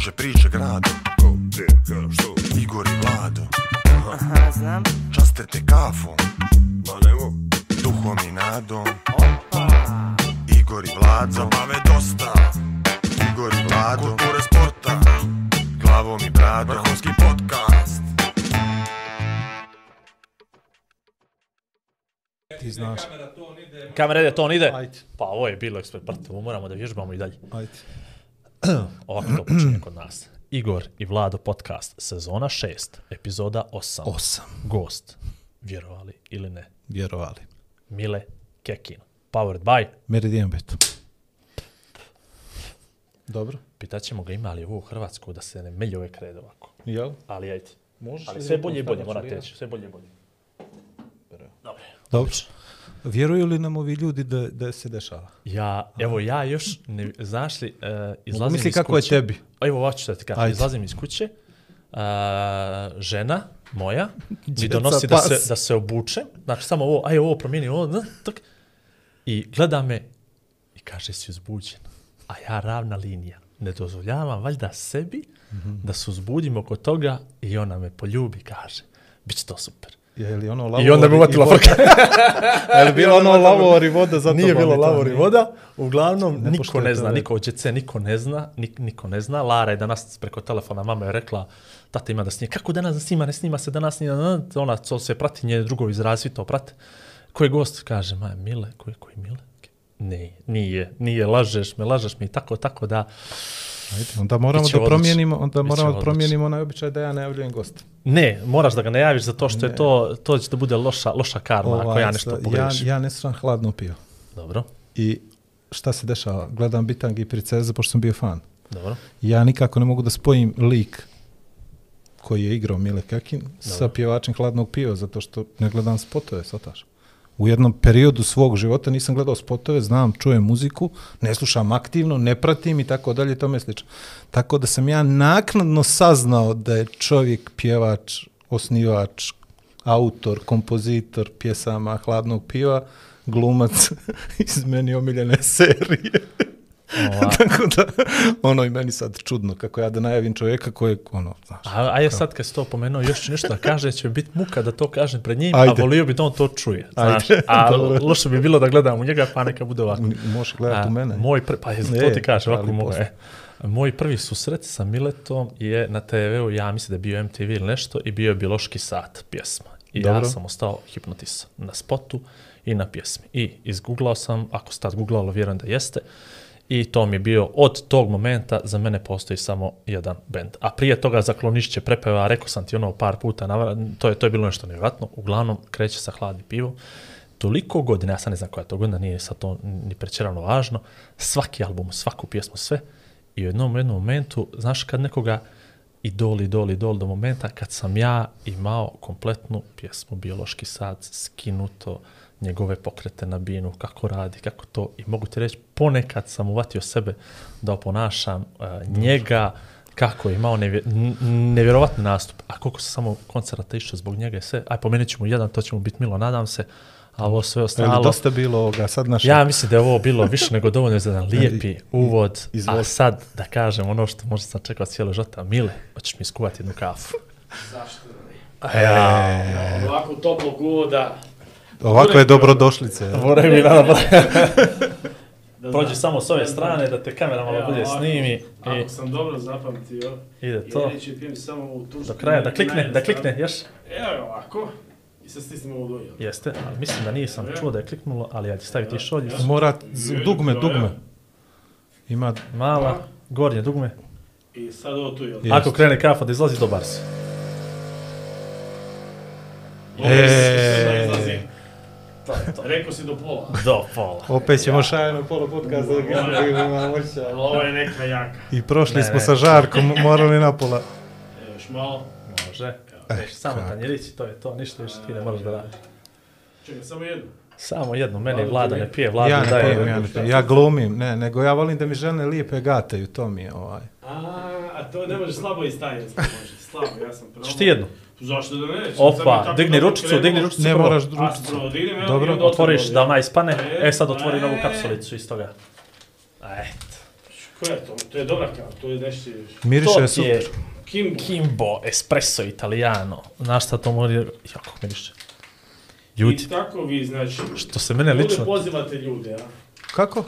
kruže priče gradom Ko, gdje, kada, što? Igor i Vlado Aha, Aha znam Časte te kafom Ma nemo Duhom i nadom Opa Igor i Vlado zabave dosta Igor i Vlado Kulture sporta Glavom i bradom Vrhovski podcast Ti znaš. Kamera ide, on ide. Ajde. Pa ovo je bilo ekspert, moramo da vježbamo i dalje. Ajde. ovako to počinje kod nas. Igor i Vlado podcast, sezona 6, epizoda 8. 8. Gost, vjerovali ili ne? Vjerovali. Mile Kekin. Powered by... Meridian Bet. Dobro. Pitaćemo ga imali ovo u Hrvatsku da se ne melje ove krede ovako. Jel? Ali ajde. Možeš Ali sve bolje i bolje, mora teći. Sve bolje i bolje. Dobro. Dobro. Vjeruju li nam ovi ljudi da, da se dešava? Ja, evo ja još, ne, znaš li, e, izlazim Misli iz kuće. kako je Evo ovako da kažem, izlazim iz kuće, uh, žena moja mi donosi da se, da se obučem, znači samo ovo, aj ovo promijeni, ovo, i gleda me i kaže si uzbuđen, a ja ravna linija. Ne dozvoljavam valjda sebi mhm. da se uzbudim oko toga i ona me poljubi, kaže, bit će to super. Ono I onda bi uvatila frka. bilo ono lavori voda? Nije bilo lavori voda. Uglavnom, ne niko ne zna, niko će se, niko ne zna, niko ne zna. Lara je danas preko telefona, mama je rekla, tata ima da snije. Kako danas da snima, ne snima se danas, ona co se prati, nje drugo iz to prate. Koji gost kaže, ma Mile, koji, koji Mile? Ne, nije, nije, lažeš me, lažeš mi. i tako, tako da... Ajde, onda moramo da promijenimo, onda moramo da promijenimo onaj običaj da ja najavljujem gosta. Ne, moraš da ga najaviš zato što je to, to će da bude loša, loša karma ako ovaj, ja nešto pogriješim. Ja, ja ne sam hladno pio. Dobro. I šta se dešava? Gledam Bitang i Princeza pošto sam bio fan. Dobro. Ja nikako ne mogu da spojim lik koji je igrao Mile Kakin sa pjevačem hladnog piva zato što ne gledam spotove, taš u jednom periodu svog života nisam gledao spotove, znam, čujem muziku, ne slušam aktivno, ne pratim i tako dalje, to me slično. Tako da sam ja naknadno saznao da je čovjek pjevač, osnivač, autor, kompozitor pjesama Hladnog piva, glumac iz meni omiljene serije. Tako da, ono i meni sad čudno kako ja da najavim čovjeka koji, ono, znaš. A, a sad kad si to pomenuo još nešto da kaže, će biti muka da to kažem pred njim, Ajde. a volio bi da on to čuje. Znaš, a loše bi bilo da gledam u njega, pa neka bude ovako. Možeš gledati u mene. Moj pa je, to ti e, kaže, ovako e. Moj prvi susret sa Miletom je na TV-u, ja mislim da je bio MTV ili nešto, i bio je Biloški sat pjesma. I ja sam ostao hipnotisan na spotu i na pjesmi. I izguglao sam, ako ste tad googlalo, vjerujem da jeste, i to mi je bio od tog momenta za mene postoji samo jedan bend. A prije toga za klonišće prepeva, rekao sam ti ono par puta, to je, to je bilo nešto nevjerojatno, uglavnom kreće sa hladnim pivom. Toliko godina, ja sam ne znam koja je to godina, nije sad to ni prečerano važno, svaki album, svaku pjesmu, sve. I u jednom, jednom momentu, znaš kad nekoga i doli, doli, doli do momenta kad sam ja imao kompletnu pjesmu Biološki sad skinuto, njegove pokrete na binu, kako radi, kako to. I mogu ti reći, ponekad sam uvatio sebe da oponašam e, njega, kako je imao nevjer, nastup. A koliko sam samo koncerata išao zbog njega i sve. Aj, pomenut ćemo jedan, to ćemo biti milo, nadam se. A ovo sve ostalo... Ali dosta bilo ovoga, sad naša... Ja mislim da je ovo bilo više nego dovoljno za jedan lijepi uvod. A sad, da kažem, ono što možda sam čekao cijelo Mile, hoćeš mi iskuvati jednu kafu. Zašto? Ja, e, ovako toplog uvoda, Ovako je dobrodošlice. Vore ono- mi da prođe samo s ove strane, da te kamera malo bolje snimi. Ako, sam dobro zapamtio, ide to. ja samo u tušku. Do kraja, da klikne, da klikne, još. Evo ovako. I sad stisnemo ovo dolje. Jeste, ali mislim da nisam čuo da je kliknulo, ali ja ću staviti još ovdje. Mora, dugme, dugme. Ima mala, gornje dugme. I sad ovo tu je. Ako krene kafa da izlazi, dobar e. se. E, to je to. Rekao si do pola. Do pola. Opet ćemo ja. šajeno pola podcasta Ovo je neka jaka. I prošli ne, smo ne, sa Žarkom, morali na pola. E, još malo. Može. E, samo tanjirići, to je to, ništa više ti ne moraš da radiš. Čekaj, samo jednu. Samo jedno, meni vlada ne pije, vlada ja ne daje. ja, ne pijem. ja glumim, ne, nego ja volim da mi žene lijepe gataju, to mi je ovaj. A, a to ne može slabo i može, slabo, ja sam probao. Što jedno? Zašto da ne? Opa, digni ručicu, digni ručicu. Ne moraš ručicu. Dobro, otvoriš da ona ispane. E, e, sad otvori e. novu kapsulicu iz toga. Eto. Koja je to? To je dobra kao, to je nešto... Miriše je super. Kimbo. Kimbo, espresso italiano. Znaš šta to mora... Jako miriše. Ljudi. I tako vi, znači... Što se mene lično... pozivate ljude, a? Kako?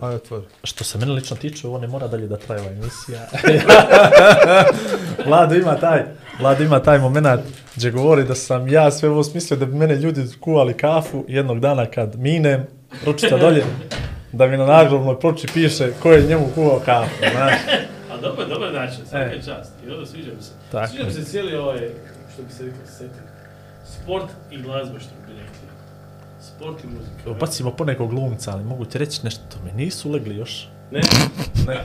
Ajde, otvori. Što se mene lično tiče, ovo ne mora dalje da traje ova emisija. Vlado ima taj Vlad ima taj moment gdje govori da sam ja sve ovo smislio da bi mene ljudi kuvali kafu jednog dana kad minem, ručica dolje, da mi na nagrobnoj ploči piše ko je njemu kuvao kafu, znaš. A dobro, dobro način, e. svaka e. čast. I dobro sviđa mi se. Sviđa mi se cijeli ovaj, što bi se rekao, setting. Sport i glazba, što bi rekli. Sport i muzika. Opacimo ponekog glumca, ali mogu ti reći nešto, mi nisu legli još. Ne. Ne.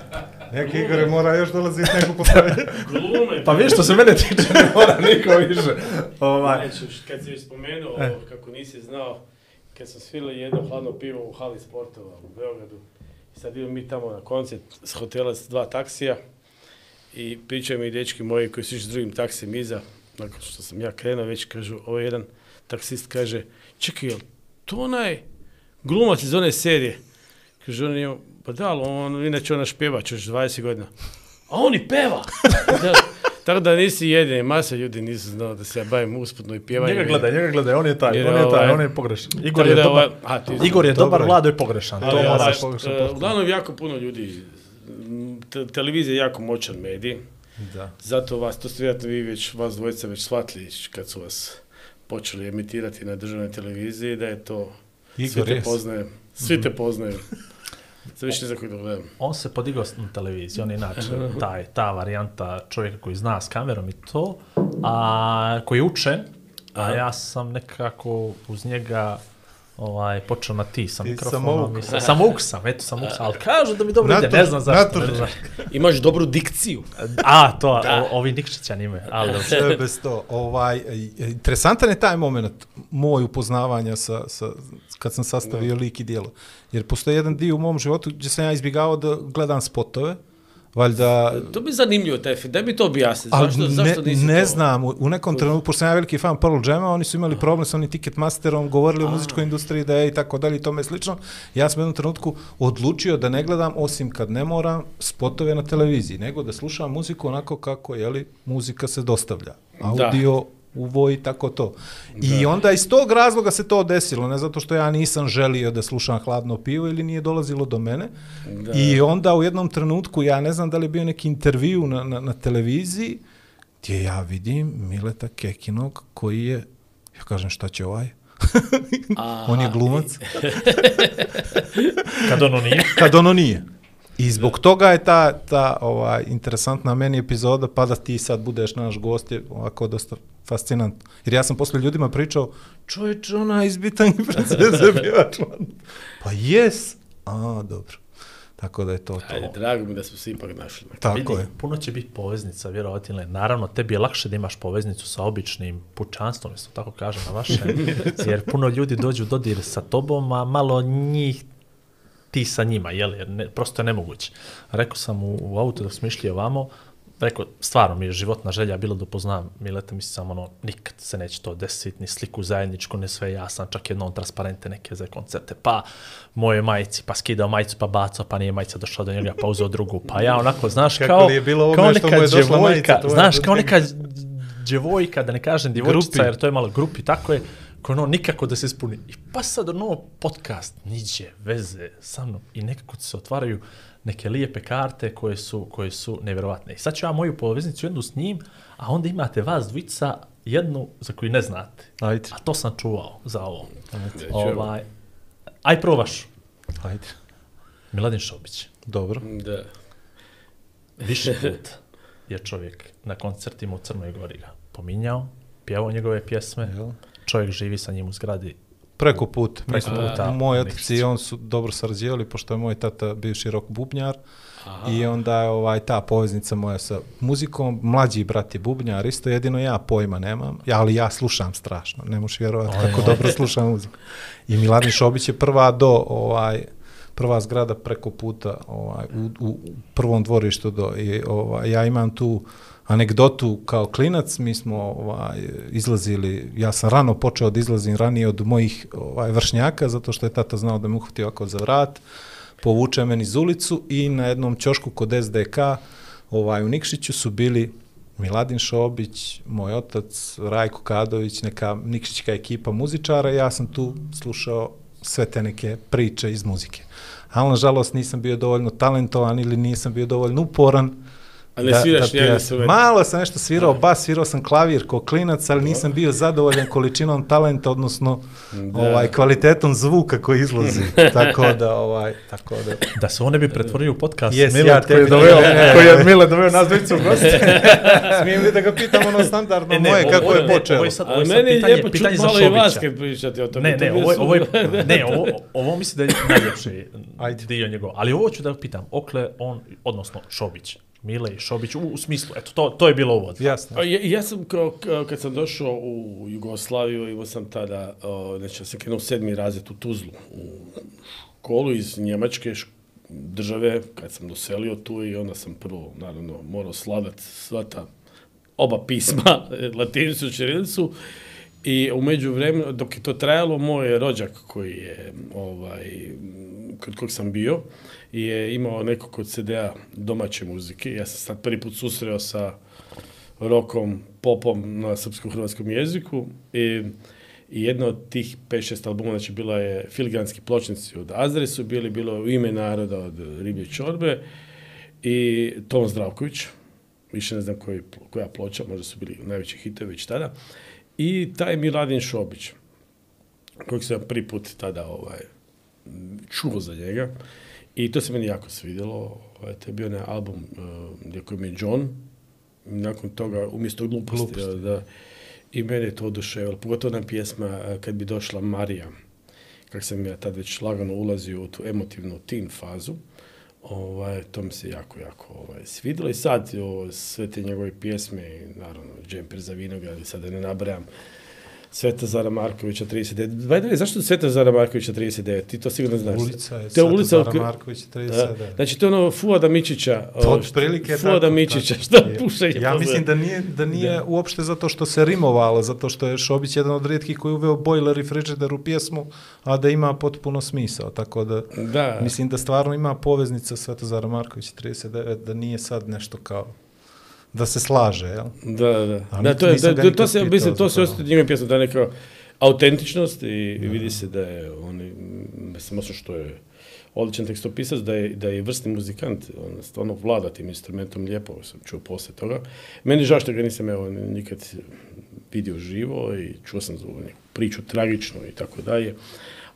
Neki Igor mora još dolaziti neku Glume. pa vi što se mene tiče ne mora niko više. Ovaj. Neću, kad si još spomenuo e. kako nisi znao, kad smo svili jedno hladno pivo u hali sportova u Beogradu, i sad idemo mi tamo na koncert s hotela s dva taksija i pričaju mi dečki moji koji su s drugim taksijem iza, nakon što sam ja krenuo već, kažu, ovo ovaj jedan taksist kaže, čekaj, to onaj glumac iz one serije? Kaže, on pa da, ali on, inače ona špjevač još 20 godina. A on i peva! da, tako da nisi jedini, masa ljudi nisu znao da se ja bavim usputno i pjevanjem. Njega gledaj, njega gledaj, on je taj, on je taj, ovaj, on je pogrešan. Igor je, dobar, ovaj, a, ti Igor je dobar, Vlado je pogrešan. Ali, to ja, ovaj, pogrešan. Uh, uglavnom jako puno ljudi, te, televizija je jako moćan medij, da. zato vas, to ste vi već, vas dvojica već shvatili kad su vas počeli emitirati na državnoj televiziji, da je to, Igor, svi te poznaju, svi te mhm. poznaju. Sve više za koji On se podigao na televiziji, on je inače taj, ta varijanta čovjeka koji zna s kamerom i to, a koji je učen, a ja sam nekako uz njega ovaj, počeo na ti sa mikrofonom. sam uk. sam, sam, eto uk sam. Ali kažu da mi dobro ide, ne znam zašto. znam. Imaš dobru dikciju. A, to, da. O, ovi nikšićan nime. Ali, Sve bez to. Ovaj, interesantan je taj moment moj upoznavanja sa, sa kad sam sastavio lik i dijelo. Jer postoji jedan dio u mom životu gdje sam ja izbjegavao da gledam spotove, valjda... To bi zanimljivo, Tefi, da bi to objasnilo, Zašto, ne, zašto Ne znam, u nekom trenutku, pošto sam ja veliki fan Pearl Jam-a, oni su imali problem sa onim Ticketmasterom, govorili o muzičkoj industriji, da je i tako dalje i tome slično. Ja sam u jednom trenutku odlučio da ne gledam, osim kad ne moram, spotove na televiziji, nego da slušam muziku onako kako, jeli, muzika se dostavlja. Audio, uvoj tako to. I onda iz tog razloga se to desilo, ne zato što ja nisam želio da slušam hladno pivo ili nije dolazilo do mene. I onda u jednom trenutku, ja ne znam da li je bio neki intervju na, na, na televiziji, gdje ja vidim Mileta Kekinog koji je, ja kažem šta će ovaj, on je glumac. Kad ono nije. Kad ono nije. I zbog toga je ta, ta ova, interesantna meni epizoda, pa da ti sad budeš naš gost, je ovako dosta fascinantno. Jer ja sam posle ljudima pričao, čovječ, ona iz Bitangi princeze bila član. Pa jes, a dobro. Tako da je to to. drago mi da smo se ipak našli. Tako je. Puno će biti poveznica, vjerovatno. Naravno, tebi je lakše da imaš poveznicu sa običnim pučanstvom, isto tako kažem na vaše, jer puno ljudi dođu dodir sa tobom, a malo njih ti sa njima, jel? Jer ne, prosto je nemoguće. Rekao sam u, auto autu da smo išli ovamo, rekao, stvarno mi je životna želja bilo da upoznam Mileta, mislim samo ono, nikad se neće to desiti, ni sliku zajedničku, ne sve, ja sam čak jednom transparente neke za koncerte, pa moje majici, pa skidao majicu, pa bacao, pa nije majica došla do njega, pa uzeo drugu, pa ja onako, znaš, kao kao, je bilo kao neka djevojka, majica, znaš, kao neka djevojka, da ne kažem djevojčica, jer to je malo grupi, tako je, koje ono nikako da se ispuni. I pa sad ono podcast, niđe, veze sa mnom i nekako se otvaraju, neke lijepe karte koje su, koje su nevjerovatne. I sad ću ja moju poveznicu jednu s njim, a onda imate vas dvica jednu za koju ne znate. A to sam čuvao za ovo. Ovaj, aj provaš. Ajde. Miladin Šobić. Dobro. Da. Više put je čovjek na koncertima u Crnoj Gori ga pominjao, pjevao njegove pjesme, čovjek živi sa njim u zgradi preko put. Preko puta. Moj otac i on su dobro sarađivali, pošto je moj tata bivši širok bubnjar. I onda je ovaj, ta poveznica moja sa muzikom, mlađi brat je bubnjar, isto jedino ja pojma nemam, ja, ali ja slušam strašno, ne možeš vjerovati kako dobro slušam muziku. I Miladin Šobić je prva do ovaj, prva zgrada preko puta ovaj, u, u prvom dvorištu. Do, i, ovaj, ja imam tu anegdotu kao klinac, mi smo ovaj, izlazili, ja sam rano počeo da izlazim ranije od mojih ovaj, vršnjaka, zato što je tata znao da me uhvati ovako za vrat, povuče meni iz ulicu i na jednom ćošku kod SDK ovaj, u Nikšiću su bili Miladin Šobić, moj otac, Rajko Kadović, neka Nikšićka ekipa muzičara, ja sam tu slušao sve te neke priče iz muzike. Ali, nažalost, nisam bio dovoljno talentovan ili nisam bio dovoljno uporan a ne sviraš da njega sve. Malo sam nešto svirao bas, svirao sam klavir ko klinac, ali nisam bio zadovoljan količinom talenta, odnosno da. ovaj, kvalitetom zvuka koji izlazi. tako da, ovaj, tako da. Da se one bi pretvorio u podcast. Milo, ja koji je doveo, koji je Mile doveo nas dvojicu u goste. Smijem li da ga pitam ono standardno e, ne, moje, kako je počeo? Ovo sad, ovo sad meni pitanje, lijepo pitanje malo i vas kad o tome. Ne, ne, ovo, ovo, ne, ovo, ovo misli da je najljepši dio njegov. Ali ovo ću da pitam, okle on, odnosno Šobić, Mile i Šobić, u, smislu, eto, to, to je bilo uvod. Jasno. Ja, sam, kao, kad sam došao u Jugoslaviju, imao sam tada, znači, sam krenuo sedmi razred u Tuzlu, u školu iz Njemačke države, kad sam doselio tu i onda sam prvo, naravno, morao slavati sva ta oba pisma, latinicu i čirilicu, i umeđu vremenu, dok je to trajalo, moj rođak koji je, ovaj, kod kog sam bio, je imao neko kod CD-a domaće muzike. Ja sam sad prvi put susreo sa rokom, popom na srpsko-hrvatskom jeziku i, i od tih 5-6 albuma, znači bila je Filigranski pločnici od Azre su bili, bilo je U ime naroda od Riblje Čorbe i Tom Zdravković, više ne znam koji, koja ploča, možda su bili najveći hitovi već tada, i taj Miladin Šobić, kojeg sam prvi put tada ovaj, čuo za njega. I to se meni jako svidjelo. Ovaj, to je bio onaj album uh, koji je John. Nakon toga, umjesto gluposti. Da, I mene je to oduševilo. Pogotovo na pjesma eh, Kad bi došla Marija. Kak sam ja tad već lagano ulazio u tu emotivnu teen fazu. Ovaj, to mi se jako, jako ovaj, svidjelo. I sad sve te njegove pjesme, naravno, Džemper za vinograd, sada ne nabrajam, Svetozara Markovića 39. Bajdere, zašto Svetozara Markovića 39? Ti to sigurno znaš. Ulica je Svetozara ulica Markovića 39. Znači, to je ono Fuada Mičića. To otprilike Fuada tako, Mičića, tako. šta Ja mislim da nije, da nije da. uopšte zato što se rimovalo, zato što je Šobić jedan od rijetkih koji je uveo bojler i frižider u pjesmu, a da ima potpuno smisao. Tako da, da. mislim da stvarno ima poveznica Svetozara Markovića 39, da nije sad nešto kao da se slaže, jel? Da, da. da, to, je, da, to se, mislim, to se osjeti pjesma, da je neka autentičnost i vidi se da je on, mislim, osim što je odličan tekstopisac, da je, da je vrstni muzikant, on stvarno vlada tim instrumentom, lijepo sam čuo posle toga. Meni žao što ga nisam evo, nikad vidio živo i čuo sam zbog priču tragičnu i tako dalje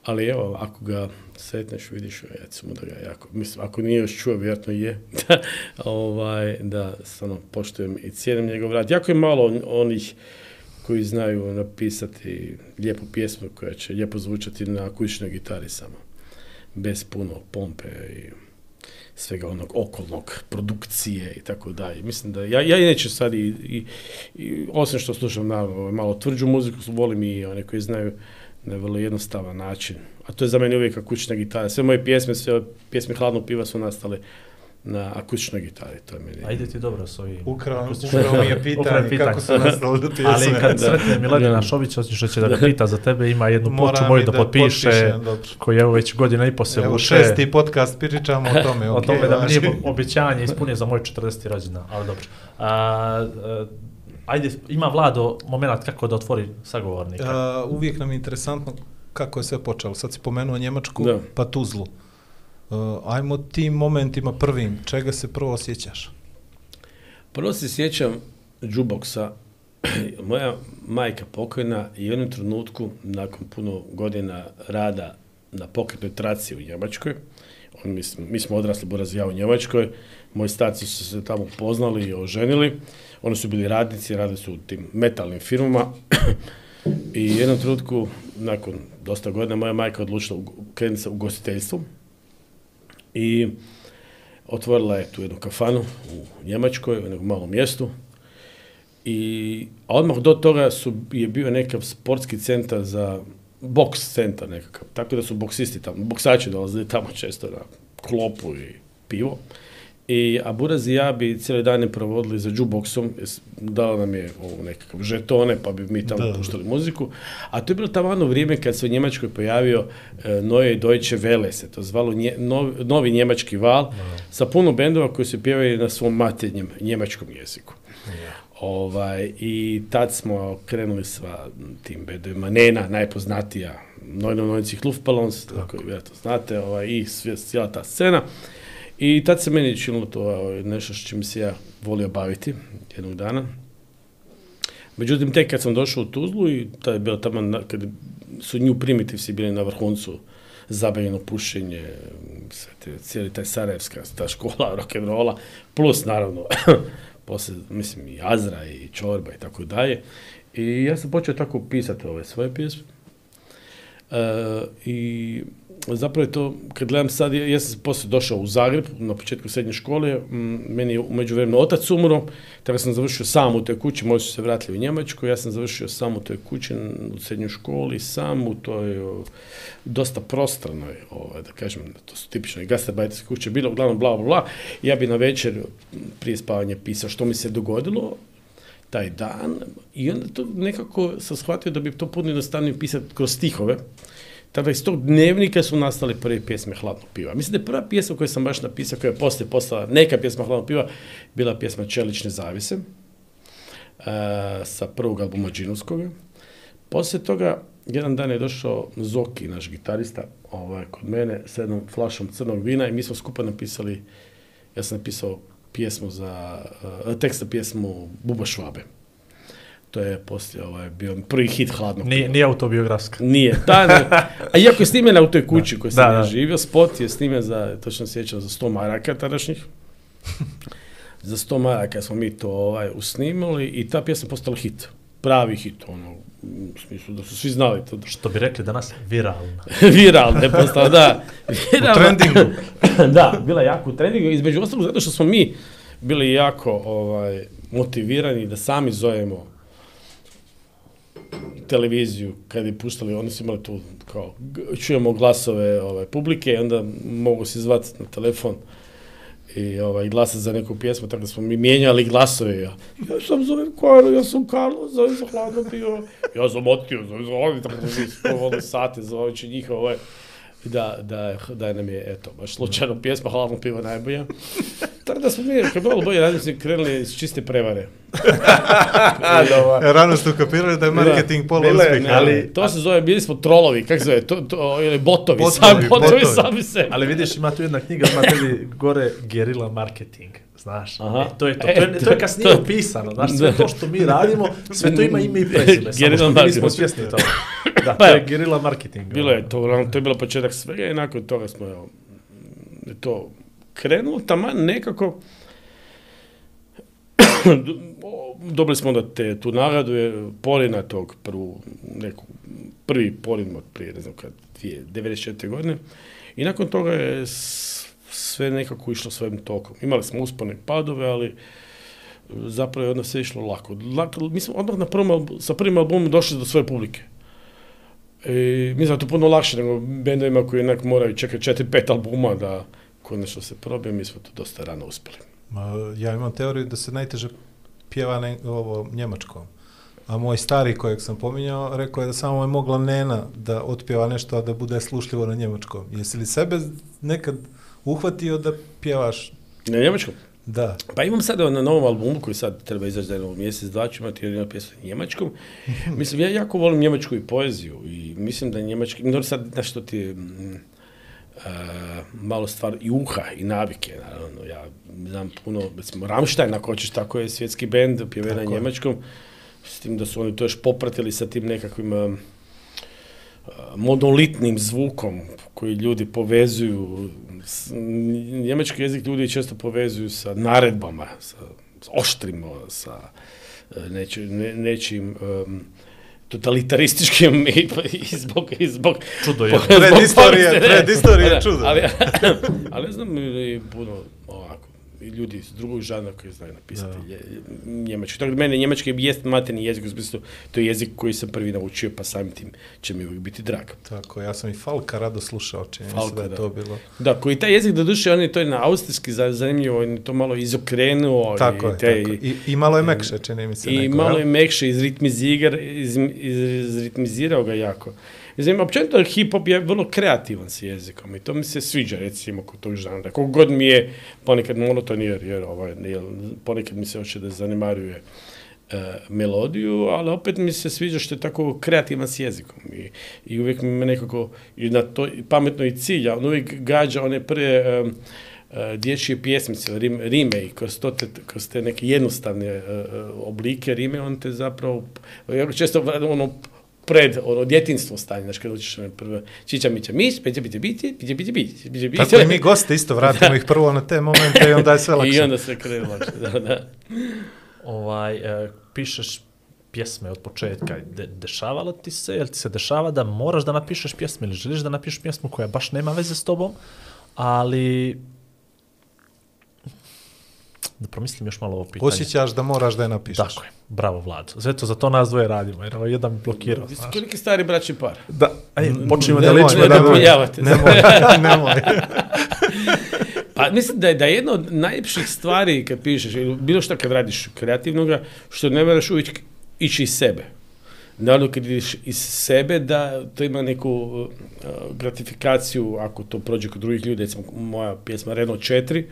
ali evo, ako ga sretneš, vidiš, recimo da ga jako, mislim, ako nije još čuo, vjerojatno je, da, ovaj, da stvarno poštujem i cijenim njegov rad. Jako je malo onih koji znaju napisati lijepu pjesmu koja će lijepo zvučati na kućnoj gitari samo, bez puno pompe i svega onog okolnog, produkcije i tako dalje. Mislim da, ja, ja inače sad i, i, i, osim što slušam naravno malo tvrđu muziku, volim i one koji znaju na vrlo jednostavan način. A to je za mene uvijek akučna gitara. Sve moje pjesme, sve pjesme Hladnog piva su nastale na akučnoj gitari. To je meni... A ide ti dobro s ovim. Ukrao, mi je pitanje kako su nastale do pjesme. Ali kad sretne Miladina Šovića, osim što će da ga pita za tebe, ima jednu poču ploču moju da, potpiše, potpišem, je već godina i po se Evo šesti podcast pričamo o tome. Okay, o tome da mi nije znači. obećanje ispunio za moj 40. rođendan, ali dobro ajde, ima Vlado moment kako da otvori sagovornika. Uh, uvijek nam je interesantno kako je sve počelo. Sad si pomenuo Njemačku, da. pa Tuzlu. E, ajmo tim momentima prvim, čega se prvo osjećaš? Prvo se sjećam džuboksa, moja majka pokojna i u jednom trenutku, nakon puno godina rada na pokretnoj traci u Njemačkoj, on, mi, smo, mi smo odrasli ja u Njemačkoj, moji staci su se tamo poznali i oženili, oni su bili radnici, radili su u tim metalnim firmama i u jednom trenutku, nakon dosta godina, moja majka odlučila krenuti sa ugostiteljstvom i otvorila je tu jednu kafanu u Njemačkoj, u jednom malom mjestu. I a odmah do toga su, je bio nekakav sportski centar za boks centar nekakav. Tako da su boksisti tamo, boksači dolazili tamo često na klopu i pivo. I, a Buraz i ja bi cijeli je provodili za jukeboxom, dao nam je ovo nekakav žetone, pa bi mi tamo puštali muziku. A to je bilo tamo ono vrijeme kad se u Njemačkoj pojavio noje Neue Deutsche Welle, se to zvalo novi njemački val, sa puno bendova koji su pjevali na svom maternjem njemačkom jeziku. Ovaj, I tad smo krenuli sva tim bedovima. Nena, najpoznatija, Nojno Neunzig Luftballons, tako, to znate, ovaj, i cijela ta scena. I tad se meni činilo to nešto s čim se ja volio baviti jednog dana. Međutim, tek kad sam došao u Tuzlu i to je bilo tamo, kad su nju primitivci bili na vrhuncu, zabavljeno pušenje, te, cijeli taj Sarajevska, ta škola rock'n'rolla, plus naravno, poslije, mislim, i Azra i Čorba i tako dalje. I ja sam počeo tako pisati ove svoje pjesme. E, I zapravo je to, kad gledam sad, ja sam poslije došao u Zagreb, na početku srednje škole, meni je umeđu vremenu otac umro, tako sam završio sam u toj kući, moji su se vratili u Njemačku, ja sam završio sam u toj kući, u srednjoj školi, sam u toj dosta prostranoj, ovaj, da kažem, to su tipične gastarbajterske kuće, bilo uglavnom bla, bla, bla, ja bi na večer prije spavanja pisao što mi se dogodilo, taj dan i onda to nekako sam shvatio da bi to puno jednostavnije pisati kroz stihove, tako iz tog dnevnika su nastale prve pjesme Hladnog piva. Mislim da je prva pjesma koju sam baš napisao, koja je poslije postala neka pjesma Hladnog piva, bila pjesma Čelične zavise eh, sa prvog albuma Džinovskog. Poslije toga, jedan dan je došao Zoki, naš gitarista, ovaj, kod mene sa jednom flašom crnog vina i mi smo skupa napisali, ja sam napisao pjesmu za, eh, tekst pjesmu Buba Švabe. To je poslije ovaj, bio prvi hit hladnog Nije, nije autobiografska. Nije, A iako je snimena u toj kući koju sam ja živio, spot je snimljen za, točno sjećam, za 100 maraka tadašnjih. za 100 maraka smo mi to ovaj, usnimili i ta pjesma postala hit. Pravi hit, ono, u smislu da su svi znali to. Što bi rekli danas, viralna. viralna je postala, da. Viralna. U trendingu. da, bila jako u trendingu, između ostalog zato što smo mi bili jako ovaj, motivirani da sami zovemo televiziju kad je puštali, oni su imali tu kao, čujemo glasove ovaj, publike, onda mogu se zvati na telefon i ovaj, za neku pjesmu, tako da smo mi mijenjali glasove. Ja, ja sam zovem Karlo, ja sam Karlo, zovem za hladno bio, ja sam Otio, zovem za hladno, tako da mi ono sate, zoveći njih, ovaj, da, da, da nam je, eto, baš slučajno pjesma, hladno pivo najbolja. tako da smo mi, kad malo bolje radili, krenuli iz čiste prevare. E, rano ste ukapirali da je marketing pola uspjeha. Ali, to se zove, bili smo trolovi, kako se zove, to, to, ili botovi, sami, botovi, sami se. Ali vidiš, ima tu jedna knjiga, ima tebi gore gerila marketing. Znaš, e, to je to. E, to, je, kasnije opisano, znaš, sve to što mi radimo, sve to ima ime i prezime. Gerila marketing. nismo svjesni toga. Da, pa to je gerila marketing. Bilo ono. je to, to je bilo početak svega i nakon toga smo, evo, to krenulo, tamo nekako, dobili smo onda te, tu nagradu, je Polina tog prvu, neku, prvi Polin od prije, ne znam kad, 94. godine. I nakon toga je sve nekako išlo svojim tokom. Imali smo uspone padove, ali zapravo je onda sve išlo lako. lako mi smo odmah na prvom, sa prvim albumom došli do svoje publike. I, mislim da to puno lakše nego bendovima koji jednak moraju čekati četiri, pet albuma da konečno se probije. Mi smo to dosta rano uspeli. Ja imam teoriju da se najteže pjeva ne, ovo njemačko. A moj stari kojeg sam pominjao rekao je da samo je mogla Nena da otpjeva nešto, a da bude slušljivo na njemačkom. Jesi li sebe nekad uhvatio da pjevaš? Na njemačkom? Da. Pa imam sada ono, na novom albumu koji sad treba izaći za mjesec, dva ću imati jedna pjesmu na njemačkom. Mislim, ja jako volim njemačku i poeziju i mislim da njemački, sad, što ti je, mm, Eh, malo stvar i uha i navike, naravno. Ja znam puno, recimo Rammstein ako hoćeš, tako je svjetski bend, na njemačkom, s tim da su oni to još popratili sa tim nekakvim eh, monolitnim zvukom koji ljudi povezuju, njemački jezik ljudi često povezuju sa naredbama, sa, sa oštrim, sa eh, nečim totalitarističkim i, i zbog... I zbog čudo je. pred istorije čudo. Ali, ali, ali znam, puno ovako, ljudi iz drugog žana koji znaju napisati da. njemački. Tako da mene njemački jest materni jezik, u to je jezik koji sam prvi naučio, pa samim tim će mi uvijek biti drag. Tako, ja sam i Falka rado slušao, čini da je da. to bilo. Da, koji taj jezik, da duše, on je to je na austrijski zanimljivo, on je to malo izokrenuo. Tako i, je, te, tako. I, I, malo je mekše, čini mi se. I neko, malo je mekše, izritmizirao ga jako. Mislim, općenito hip-hop je vrlo kreativan s jezikom i to mi se sviđa, recimo, kod tog žanra. Koliko god mi je ponekad monoton, jer, jer, ovaj, jer ponekad mi se hoće da zanemaruje e, melodiju, ali opet mi se sviđa što je tako kreativan s jezikom i, i uvijek me nekako i na to pametno i cilja, on uvijek gađa one prve e, e, dječje pjesmice, rim, rime i kroz, to te, kroz te neke jednostavne oblike rime, on te zapravo, često ono pred ono djetinstvo stanje, znači kad učiš na ono, prvo čića mića mić, peće biti biti, piće biti biti, biti. Tako mi goste isto vratimo ih prvo na te momente i onda je sve lakše. I onda sve lakše, da, da. Ovaj, e, pišeš pjesme od početka, De, dešavalo ti se, jel ti se dešava da moraš da napišeš pjesmu ili želiš da napišeš pjesmu koja baš nema veze s tobom, ali da promislim još malo ovo pitanje. Osjećaš da moraš da je napišeš. Tako je, bravo Vlad. Zato za to nas dvoje radimo, jer ovo ovaj jedan mi blokirao. Vi ste koliki stari braći par. Da, aj, da ličimo. da moj, ne moj. Pa mislim da je, da jedna od najljepših stvari kad pišeš, ili bilo što kad radiš kreativnoga, što ne moraš uvijek ići iz sebe. ono kad vidiš iz sebe da to ima neku uh, gratifikaciju ako to prođe kod drugih ljudi, recimo moja pjesma Renault 4,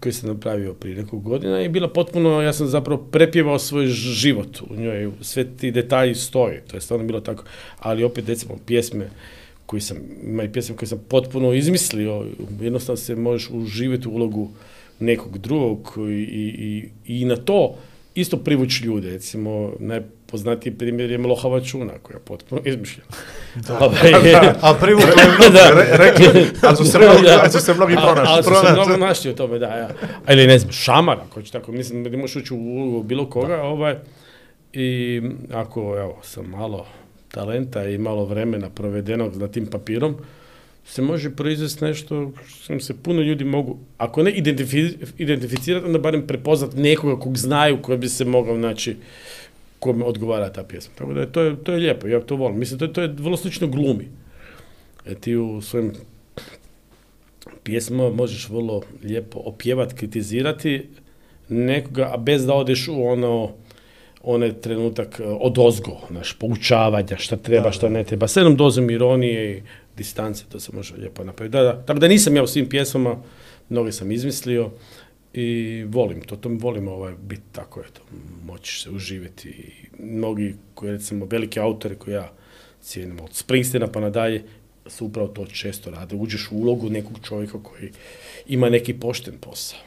koji sam napravio prije nekog godina je bila potpuno, ja sam zapravo prepjevao svoj život u njoj, sve ti detalji stoje, to je stvarno bilo tako, ali opet recimo pjesme koji sam, ima i pjesme koje sam potpuno izmislio, jednostavno se možeš uživjeti u ulogu nekog drugog i, i, i na to isto privući ljude, recimo naj, Poznati primjer je Mlohava Čuna, koja je potpuno izmišljena. Ovaj, da, da, da, a privukla je mnogo, re, rekli, ali su se mnogi, su se mnogi pronašli. Ali su se mnogo našli u tome, da, ja. Ali ne znam, šamara, ako će tako, mislim da možeš ući u bilo koga, da. ovaj, i ako, evo, sam malo talenta i malo vremena provedenog za tim papirom, se može proizvesti nešto što se puno ljudi mogu, ako ne identifi, identificirati, onda barem prepoznat nekoga kog znaju koji bi se mogao naći kome odgovara ta pjesma. Tako da je, to, je, to je lijepo, ja to volim. Mislim, to, je, to je vrlo slično glumi. E, ti u svojim pjesmama možeš vrlo lijepo opjevat, kritizirati nekoga, a bez da odeš u ono onaj trenutak e, odozgo, ozgo, znaš, poučavanja, šta treba, da, šta ne treba, s jednom dozom ironije i distance, to se može lijepo napraviti. Da, da, tako da nisam ja u svim pjesmama, mnoge sam izmislio, i volim to, to volim ovaj, biti tako, eto, moćiš se uživjeti. I mnogi, koji recimo veliki autori koji ja cijenim, od Springsteena pa nadalje, su upravo to često rade. Uđeš u ulogu nekog čovjeka koji ima neki pošten posao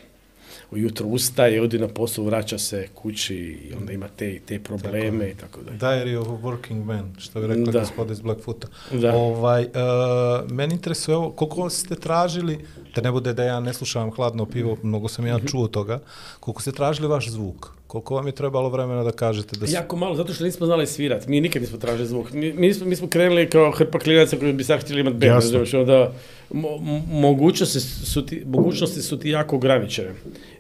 ujutro ustaje, odi na poslu, vraća se kući i onda ima te i te probleme i tako dalje. Diary of a working man, što bi rekla gospoda iz Blackfoota. Da. Ovaj, e, meni interesuje ovo, koliko ste tražili, da ne bude da ja ne slušavam hladno pivo, mnogo sam ja mhm. čuo toga, koliko ste tražili vaš zvuk? Koliko vam je trebalo vremena da kažete da... se... Jako malo, zato što nismo znali svirat. Mi nikad nismo tražili zvuk. Mi, smo, mi smo krenuli kao hrpa klinaca koji bi sad htjeli imati band. Znači, onda, mo, mogućnosti, su ti, mogućnosti su ti jako ograničene.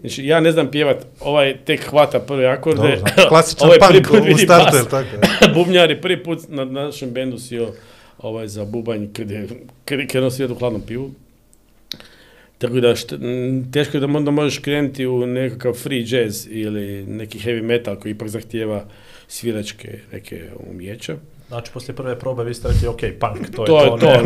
Znači, ja ne znam pjevat, ovaj tek hvata prve akorde. Dobro, znači, klasičan ovaj punk u starter, tako Bubnjar je prvi put na našem bendu sio ovaj, za bubanj, kada je krenuo svijet u hladnom pivu tako da teško je da onda možeš krenuti u nekakav free jazz ili neki heavy metal koji ipak zahtijeva sviračke neke umjeća. Znači, poslije prve probe vi ste ok, punk, to, je to. to, ne,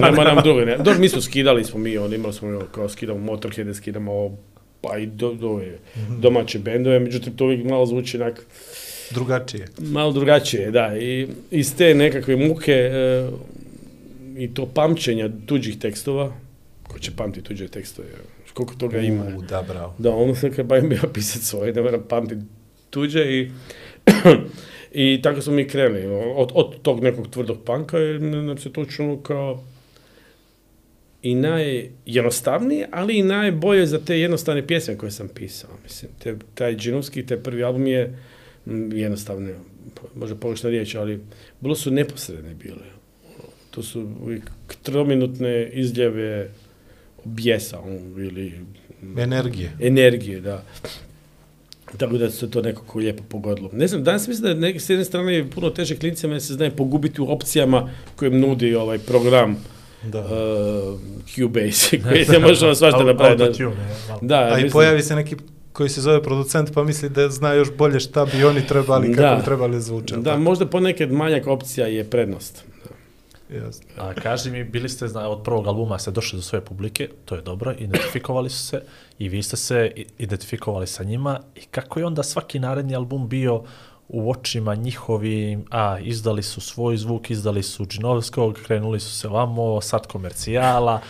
to, nam mi smo skidali, smo mi, on, imali smo, ono, kao skidamo motorhede, skidamo, pa i do, mhm. domaće bendove, međutim, to uvijek malo zvuči onak... Drugačije. Malo drugačije, da. I iz te nekakve muke e, i to pamćenja tuđih tekstova, ko će pamtiti tuđe tekstove? Koliko toga ima? U, da, bravo. Da, ono sam kad bavim ja pisat svoje, ne moram tuđe i... I tako smo mi krenuli, od, od tog nekog tvrdog panka, jer nam znači, se točno kao i najjednostavnije, ali i najbolje za te jednostavne pjesme koje sam pisao. Mislim, te, taj Džinovski, te prvi album je jednostavne, može površna riječ, ali bilo su neposredne bile. To su uvijek trominutne izljeve, bijesa ili... Energije. Energije, da. Tako da se to nekako lijepo pogodilo. Ne znam, danas mislim da s jedne strane je puno teže klinicama jer se znaju pogubiti u opcijama koje im nudi ovaj program da. Uh, Cubase, koji svašta napraviti. da, A i pojavi se neki koji se zove producent pa misli da zna još bolje šta bi oni trebali, kako da, bi trebali zvučati. Da, možda ponekad manjak opcija je prednost. Jasne. A kaži mi, bili ste, zna, od prvog albuma ste došli do svoje publike, to je dobro, identifikovali su se i vi ste se identifikovali sa njima i kako je onda svaki naredni album bio u očima njihovim, a izdali su svoj zvuk, izdali su Džinovskog, krenuli su se vamo, sad komercijala,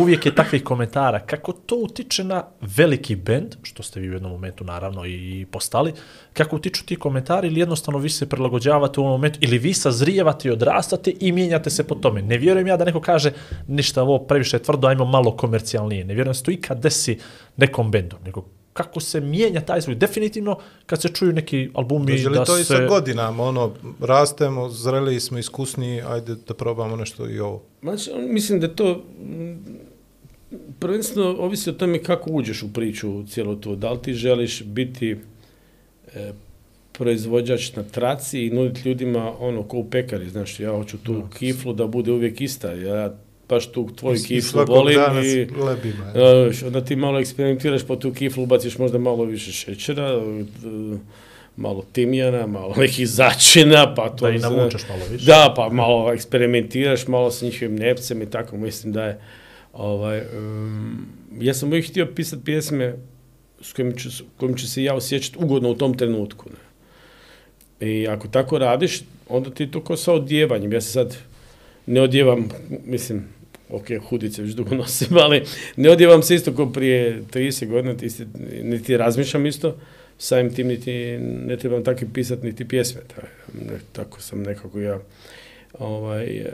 uvijek je takvih komentara. Kako to utiče na veliki bend, što ste vi u jednom momentu naravno i postali, kako utiču ti komentari ili jednostavno vi se prilagođavate u ovom momentu ili vi sazrijevate i odrastate i mijenjate se po tome. Ne vjerujem ja da neko kaže ništa ovo previše tvrdo, ajmo malo komercijalnije. Ne vjerujem da se to ikad desi nekom bendu, nego kako se mijenja taj zvuk. Definitivno, kad se čuju neki albumi Dođe da to to i sa godinama, ono, rastemo, zreli smo, iskusni, ajde da probamo nešto i ovo. Znači, mislim da to prvenstveno ovisi o tome kako uđeš u priču cijelo to. Da li ti želiš biti e, proizvođač na traci i nuditi ljudima ono ko u pekari, znaš, ja hoću tu kiflu da bude uvijek ista, ja baš tu tvoju kiflu volim i eh, onda ti malo eksperimentiraš po pa tu kiflu, ubaciš možda malo više šećera, eh, malo timijana, malo nekih začina, pa to... Da i malo više. Da, pa malo eksperimentiraš, malo s njihovim nepcem i tako, mislim da je... Ovaj, eh, ja sam uvijek htio pisati pjesme s kojim ću, kojim ću se ja osjećati ugodno u tom trenutku. Ne? I ako tako radiš, onda ti je to kao sa odjevanjem. Ja se sad ne odjevam, mislim, ok, hudice već dugo nosim, ali ne odjevam se isto kao prije 30 godina, niti razmišljam isto, samim tim niti ne trebam tako pisati niti pjesme. Tako sam nekako ja ovaj,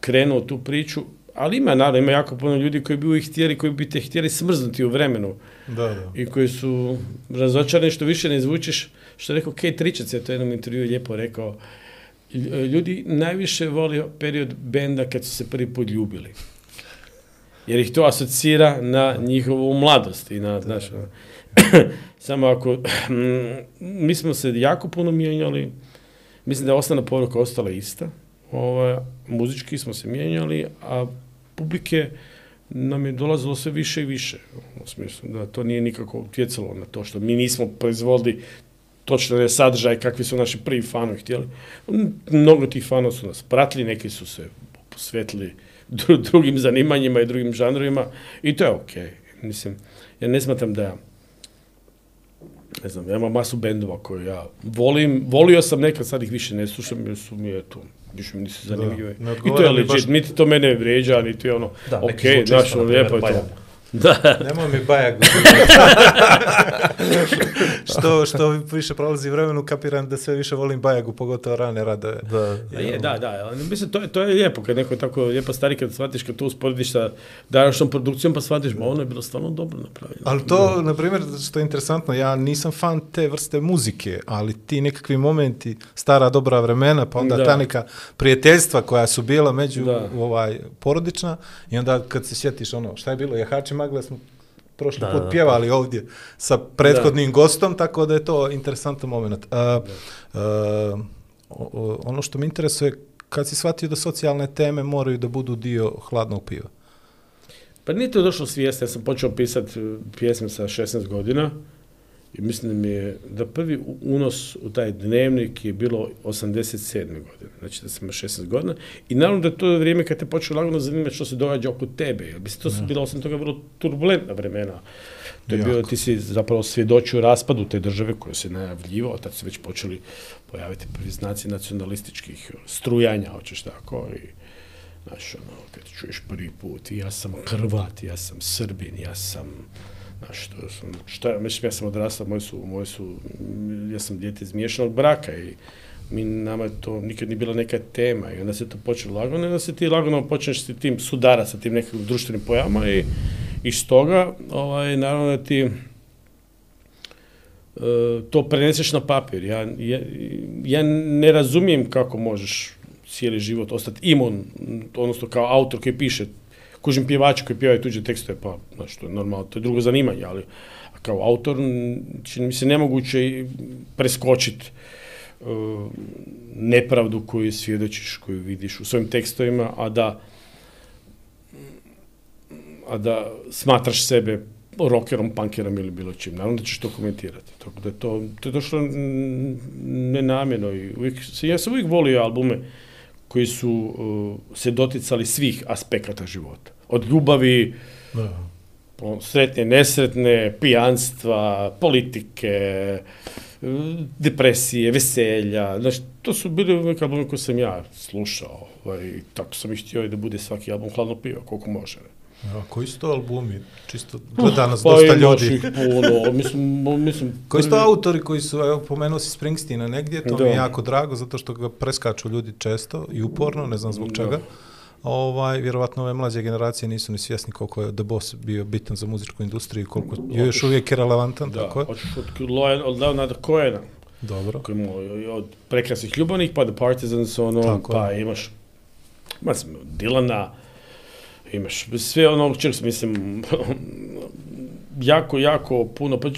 krenuo tu priču, ali ima naravno, ima jako puno ljudi koji bi uvijek htjeli, koji bi te htjeli smrznuti u vremenu. Da, da. I koji su razočarani što više ne zvučiš, što je rekao Kate Richards je to jednom intervju lijepo rekao, E, ljudi najviše voli period benda kad su se prvi put ljubili. Jer ih to asocira na njihovu mladost i na, znaš, ono. samo ako, mi smo se jako puno mijenjali, mislim da je osnovna poruka ostala ista, Ovo, muzički smo se mijenjali, a publike nam je dolazilo sve više i više, u smislu da to nije nikako utjecalo na to što mi nismo proizvodili točno je sadržaj kakvi su naši prvi fanovi htjeli. Mnogo tih fanova su nas pratili, neki su se posvetili drugim zanimanjima i drugim žanrovima i to je ok. Mislim, ja ne smatram da ne znam, ja imam masu bendova koje ja volim, volio sam nekad, sad ih više ne slušam jer su mi je to, više mi nisu zanimljive. Da, I to je legit, niti to mene vrijeđa, niti je ono, da, ok, znaš, ono, lijepo je to. Da. Nemoj mi bajak. što, što više prolazi vremenu, kapiram da sve više volim Bajagu, pogotovo rane radove. Da, da, je, da, da. Ali, mislim, to, to je lijepo, kad neko je tako lijepo stari, kad shvatiš, kad to usporediš sa današnjom produkcijom, pa shvatiš, ma ono je bilo stvarno dobro napravljeno. Ali to, da. na primjer, što je interesantno, ja nisam fan te vrste muzike, ali ti nekakvi momenti, stara dobra vremena, pa onda da. ta neka prijateljstva koja su bila među ovaj, porodična, i onda kad se sjetiš ono, šta je bilo, jahači magle smo prošli da, put pjevali ovdje sa prethodnim gostom, tako da je to interesantan moment. Uh, ono što me interesuje, kad si shvatio da socijalne teme moraju da budu dio hladnog piva? Pa nije to došlo svijest, ja sam počeo pisati e, pjesme sa 16 godina, i mislim da mi je da prvi unos u taj dnevnik je bilo 87. godine, znači da sam 16 godina i naravno da je to vrijeme kad te počelo lagano zanimati što se događa oko tebe, jer mislim to su bila osim toga vrlo turbulentna vremena. To je bilo, ti si zapravo svjedočio raspadu te države koja se najavljivao, tad su već počeli pojaviti prvi znaci nacionalističkih strujanja, hoćeš tako, i znaš, ono, kad čuješ prvi put, ja sam Hrvat, ja sam Srbin, ja sam Znaš, sam, šta, mislim, ja sam odrastao, moji su, su, ja sam dijete iz miješanog braka i mi nama je to nikad nije bila neka tema i onda se to počelo lagano i onda se ti lagano počneš s tim sudara sa tim nekim društvenim pojama i iz toga ovaj, naravno da ti e, to preneseš na papir. Ja, ja, ja ne razumijem kako možeš cijeli život ostati imun, odnosno kao autor koji piše kužim pjevači koji pjevaju tuđe tekstove, pa znaš, to je normalno, to je drugo zanimanje, ali kao autor čini mi se nemoguće preskočiti e, nepravdu koju svjedočiš, koju vidiš u svojim tekstovima, a da a da smatraš sebe rockerom, punkerom ili bilo čim. Naravno da ćeš to komentirati. Tako da je to, to je došlo nenamjeno i ja sam uvijek volio albume koji su e, se doticali svih aspekata života. Od ljubavi, da. sretne, nesretne, pijanstva, politike, e, depresije, veselja. Znači, to su bili neke albumi koje sam ja slušao. Ovaj, tako sam i htio da bude svaki album hladno piva, koliko može. A koji su to albumi? Čisto pa do danas pa dosta ljudi. puno, mislim, mislim... Koji su to autori koji su, evo, pomenuo si Springsteena negdje, to da. mi je jako drago, zato što ga preskaču ljudi često i uporno, ne znam zbog čega. Da. Ovaj, vjerovatno ove mlađe generacije nisu ni svjesni koliko je The Boss bio bitan za muzičku industriju i koliko je još uvijek je relevantan. Da, tako od Cohena. Dobro. Koji od prekrasnih ljubavnih, pa The Partisans, ono, pa imaš Dilana, Imaš sve ono, se, mislim, jako, jako puno, pa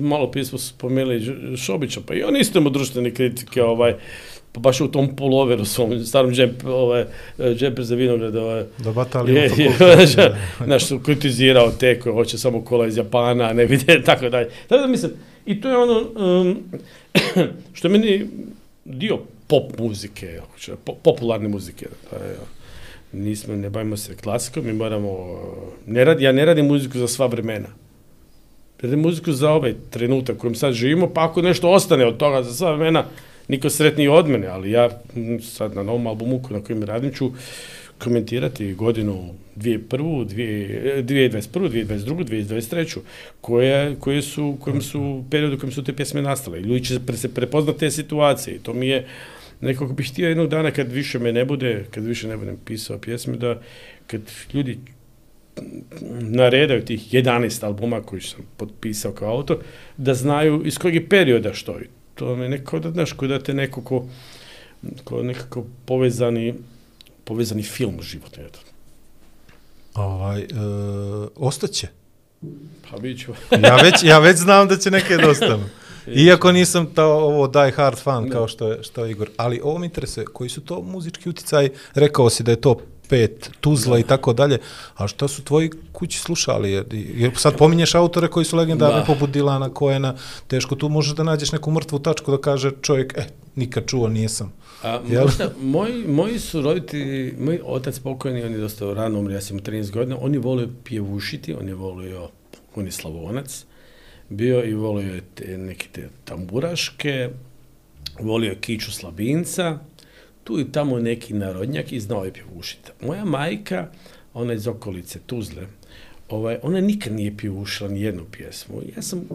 malo pismo spomenuli Šobića, pa i on isto ima društvene kritike, ovaj, pa baš u tom poloveru svom starom džep, ovaj, za vinograd. Ovaj, da batali je, je, je, su kritizirao te koje hoće samo kola iz Japana, ne vide, tako dalje. Tako da mislim, i to je ono um, što je meni dio pop muzike, popularne muzike. Da, je, pa, nismo, ne bavimo se klasikom, mi moramo, eh, ne ja ne radim muziku za sva vremena. Radim muziku za ovaj trenutak u kojem sad živimo, pa ako nešto ostane od toga za sva vremena, niko sretniji od mene, ali ja mm, sad na novom albumu na kojem radim ću komentirati godinu 2021, 2022, 2023, koje, koje su, kojem su, periodu u kojem su te pjesme nastale. Ljudi će se prepoznati te situacije i to mi je, nekako bih htio jednog dana kad više me ne bude, kad više ne budem pisao pjesme, da kad ljudi naredaju tih 11 albuma koji sam potpisao kao autor, da znaju iz kojeg je perioda što je. To mi nekako da, znaš, da neko ko, ko nekako povezani, povezani film životne. Ovaj, e, ostaće? Pa bit ću. ja, već, znam da će neke dostanu. Iako nisam ta ovo die hard fan kao što je, što je Igor. Ali ovo mi interesuje, koji su to muzički uticaj? Rekao si da je to pet, Tuzla i tako dalje. A šta su tvoji kući slušali? Jer, sad pominješ autore koji su legendarni, poput Dilana, Koena, teško tu možeš da nađeš neku mrtvu tačku da kaže čovjek, e, nikad čuo, nisam. moji, moji su roditelji, moj otac pokojni, on je dosta rano umri, ja sam 13 godina, oni volio pjevušiti, on je volio, on je slavonac, bio i volio je neke te tamburaške, volio je kiču slabinca, tu i tamo neki narodnjak i znao je pjevušiti. Moja majka, ona iz okolice Tuzle, ovaj, ona nikad nije pjevušila ni jednu pjesmu. Ja sam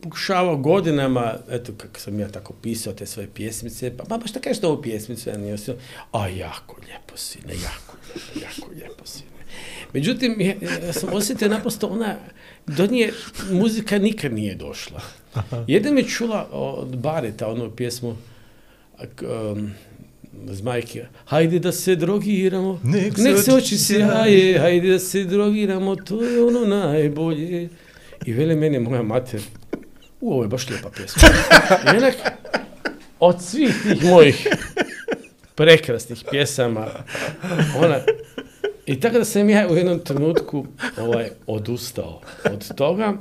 pokušavao godinama, eto kako sam ja tako pisao te svoje pjesmice, pa mama pa, pa šta kažeš da ovu pjesmicu? Ja osio, a jako lijepo sine, jako lijepo, jako lijepo sine. Međutim, ja, e, ja sam osjetio naprosto ona, do nje muzika nikad nije došla. Jedan je čula od Bareta onu pjesmu um, zmajke, hajde da se drogiramo, nek, se oči sjaje, hajde da se drogiramo, to je ono najbolje. I vele mene moja mater, u, ovo je baš lijepa pjesma. Jednak, od svih tih mojih prekrasnih pjesama, ona, i tako da sam ja u jednom trenutku ovaj, odustao od toga.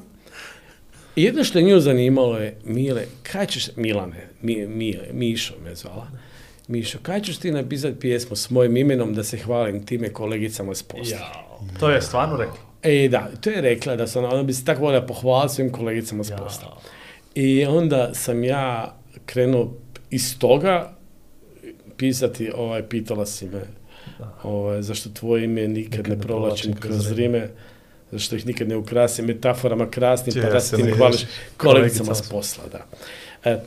I jedno što je nju zanimalo je, Mile, kaj ćeš, Milane, mi, Mišo me zvala, Mišo, kaj ćeš ti napisati pjesmu s mojim imenom da se hvalim time kolegicama s posla? to je stvarno rekla. E, da, to je rekla da sam, ona bi se tako voljela pohvaliti svim kolegicama s posla. I onda sam ja krenuo iz toga pisati, ovaj, pitala si me, Ovaj, zašto tvoje ime nikad, ne provlačim kroz rime, zašto ih nikad ne ukrasim metaforama krasnim, pa da se tim hvališ kolegicama s posla, da. E,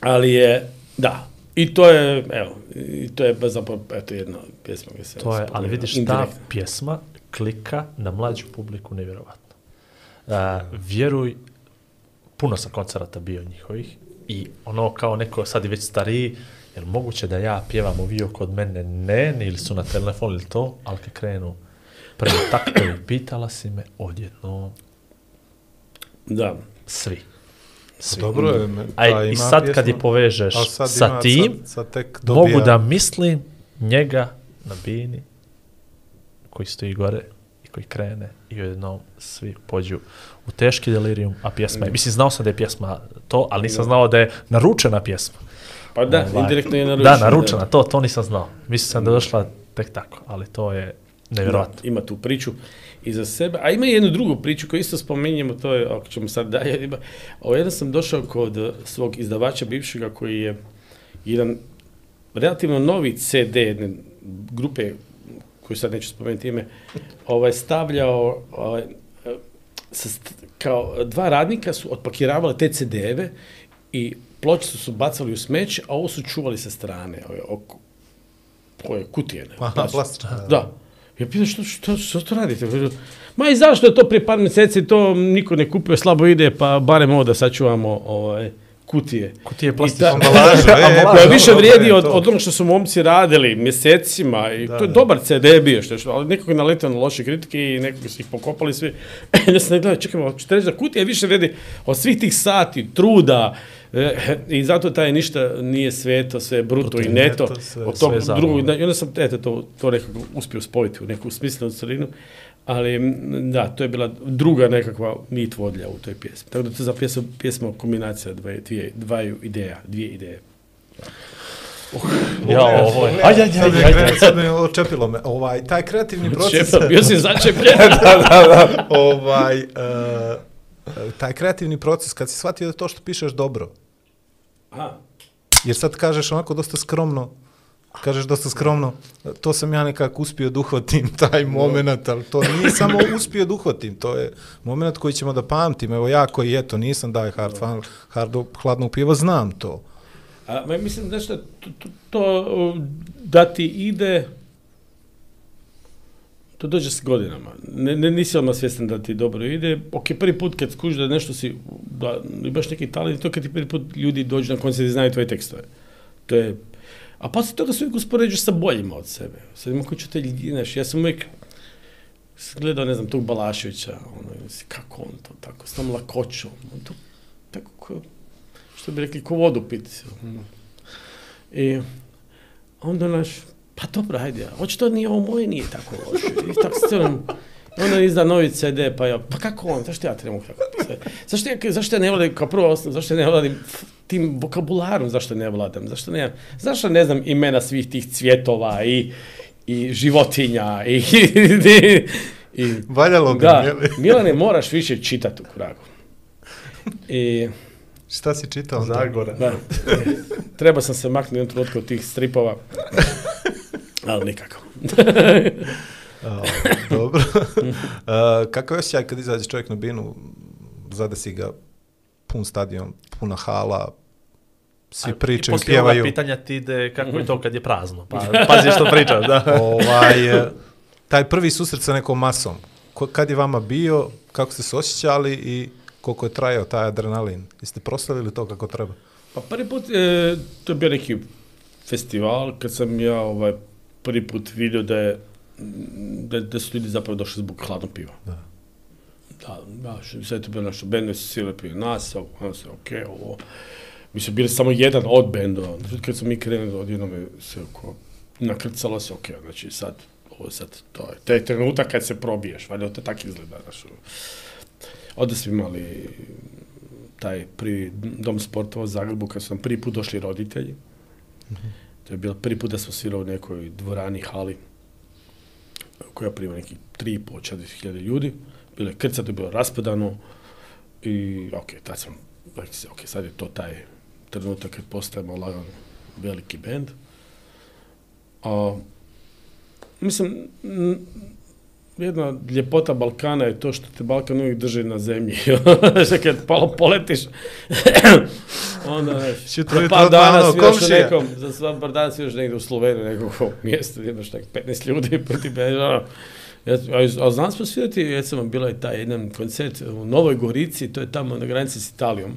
Ali je, da, i to je, evo, i to je zapravo, eto, jedna pjesma gdje se... To je, ali vidiš, ta pjesma klika na mlađu publiku nevjerovatno. Uh, vjeruj, puno sam koncerata bio njihovih i ono kao neko sad i već stariji, jel moguće da ja pjevam ovio kod mene ne, ili su na telefon ili to, ali kad krenu prema i pitala si me odjedno. Da. Svi. Pa svi. Dobro je. i sad kad je povežeš sad sa ima, tim, sad, tek mogu da mislim njega na bini koji stoji gore i koji krene i svi pođu u teški delirium, a pjesma je, mm. mislim znao sam da je pjesma to, ali nisam znao da je naručena pjesma. Pa da, indirektno je naručena. Da, naručena, to, to nisam znao. Mislim sam da je došla tek tako, ali to je nevjerojatno. ima tu priču za sebe, a ima i jednu drugu priču koju isto spomenjemo, to je, ako ćemo sad dalje, ima, o, jedan sam došao kod svog izdavača bivšega koji je jedan relativno novi CD jedne grupe koju sad neću spomenuti ime, ovaj, stavljao ovaj, kao dva radnika su otpakiravali te CD-eve i pločicu su bacali u smeć, a ovo su čuvali sa strane, ove, oko, koje kutije, ne? Aha, plastične. Da. Ja pitam, što, što, to radite? Ma i zašto je to prije par mjeseci, to niko ne kupio, slabo ide, pa barem ovo da sačuvamo ovaj, kutije. Kutije plastične e, više vrijedi e, od, od onog što su momci radili mjesecima. I to je dobar CD bio, što, što, ali nekako je naletao na loše kritike i nekako su ih pokopali svi. ja sam ne gledao, čekaj, kutija više vrijedi od svih tih sati, truda, E, I zato taj ništa nije sveto, sve bruto i neto. neto sve, od tog sve drugog, I onda sam, eto, to, to nekako uspio spojiti u neku smislenu sredinu. Ali, da, to je bila druga nekakva nit vodlja u toj pjesmi. Tako da to je za pjesmu, pjesma kombinacija dvije, dvije, dvaju ideja, dvije ideje. Uh, ja, ovo je. Ajde, ajde, ajde. ajde. Sad me očepilo me. Ovaj, taj kreativni proces... Čepilo, bio si začepljen. da, da, da. Ovaj, uh, taj kreativni proces, kad si shvatio da to što pišeš dobro, Aha. jer sad kažeš onako dosta skromno, kažeš dosta skromno, to sam ja nekako uspio da uhvatim taj moment, ali to nije samo uspio da uhvatim, to je moment koji ćemo da pamtim, evo ja koji, eto, nisam daj hard hard hladno piva, znam to. A, mislim, znaš to, to, to da ti ide to dođe s godinama. Ne, ne, nisi odmah svjestan da ti dobro ide. Ok, prvi put kad skužiš da nešto si, da imaš neki talent, to kad ti prvi put ljudi dođu na koncert i znaju tvoje tekstove. To je... A poslije toga se uvijek uspoređuješ sa boljima od sebe. Sad ima koji te znaš, ja sam uvijek gledao, ne znam, tog Balaševića, ono, kako on to tako, s tom lakoćom, on to tako ko, što bi rekli, ko vodu piti. Ono. I onda, naš, pa dobro, hajde, očito ni ovo moje, nije tako loše. I tako se onda izda novi CD, pa ja, pa kako on, zašto ja trebam kako Zašto ja, zašto ja ne vladim, kao prvo zašto ne vladim tim vokabularom, zašto ne vladam, zašto ne, zašto ne znam imena svih tih cvjetova i, i životinja i... i, i Valjalo ga, da, Milane, moraš više čitati u kuragu. I, Šta si čitao? Zagora. Da. Treba sam se maknuti jednom trenutku od tih stripova ali nikako. dobro. A, kako je osjećaj kad izađe čovjek na binu, si ga pun stadion, puna hala, svi pričaju, i pjevaju. pitanja ti ide kako je to kad je prazno, pa pazi što pričaš, da. ovaj, taj prvi susret sa nekom masom, kad je vama bio, kako ste se osjećali i koliko je trajao taj adrenalin? Jeste proslavili to kako treba? Pa prvi put, e, to je bio neki festival kad sam ja ovaj, prvi put vidio da je da, da su ljudi zapravo došli zbog hladnog piva. Da. Da, da, sve to bilo našo, bendovi su sile prije nas, ono okej, ovo. Mi su bili samo jedan od bendova. Znači, kad smo mi krenuli, odjednom jednog se oko, nakrcalo se, ok, znači sad, ovo sad, to je, to je trenutak kad se probiješ, valjda to tako izgleda, znači... Onda smo imali taj prvi dom sportova u Zagrebu, kad su nam prvi put došli roditelji. Mm -hmm to je bilo prvi put da smo svirali u nekoj dvorani, hali, koja prima neki 3.500 ljudi. Bilo je krcato, bilo raspadano i ok, tad sam, ok, sad je to taj trenutak kad postajemo lagano veliki bend. A, mislim, jedna ljepota Balkana je to što te Balkan uvijek drži na zemlji. Kad poletiš, onda pa danas još nekom, za sva par danas još negde u Sloveniji nekog ovom gdje imaš tako 15 ljudi pa ti Ja, a, a znam smo ti, ja sam bila i taj jedan koncert u Novoj Gorici, to je tamo na granici s Italijom.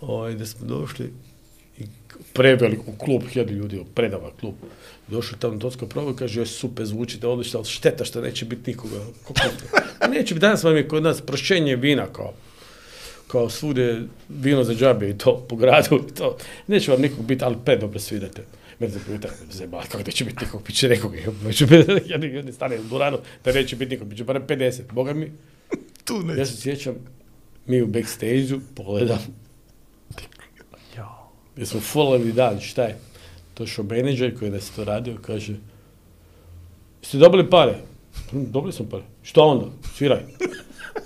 o, ovaj, da smo došli i u klub, hiljadu ljudi, predava klub. Došli tamo Dotsko proba, kaže, joj, super, zvučite odlično, ali šteta što neće biti nikoga. Neće biti, danas vam je kod nas prošćenje vina, kao kao svude vino za džabe i to po gradu i to. Neće vam nikog biti, ali pre dobro svidate. Mene zapita, zeba, kako da će biti nikog, bit će nekog. biti, ja ne stane u Duranu, da neće biti nikog, bit će barem 50. Boga mi, tu neće. ja se sjećam, mi u backstage-u pogledam. Jer smo fulali dan, šta je? To što menedžer koji je nas to radio, kaže, ste dobili pare? Hm, dobili smo pare. što onda? Sviraj.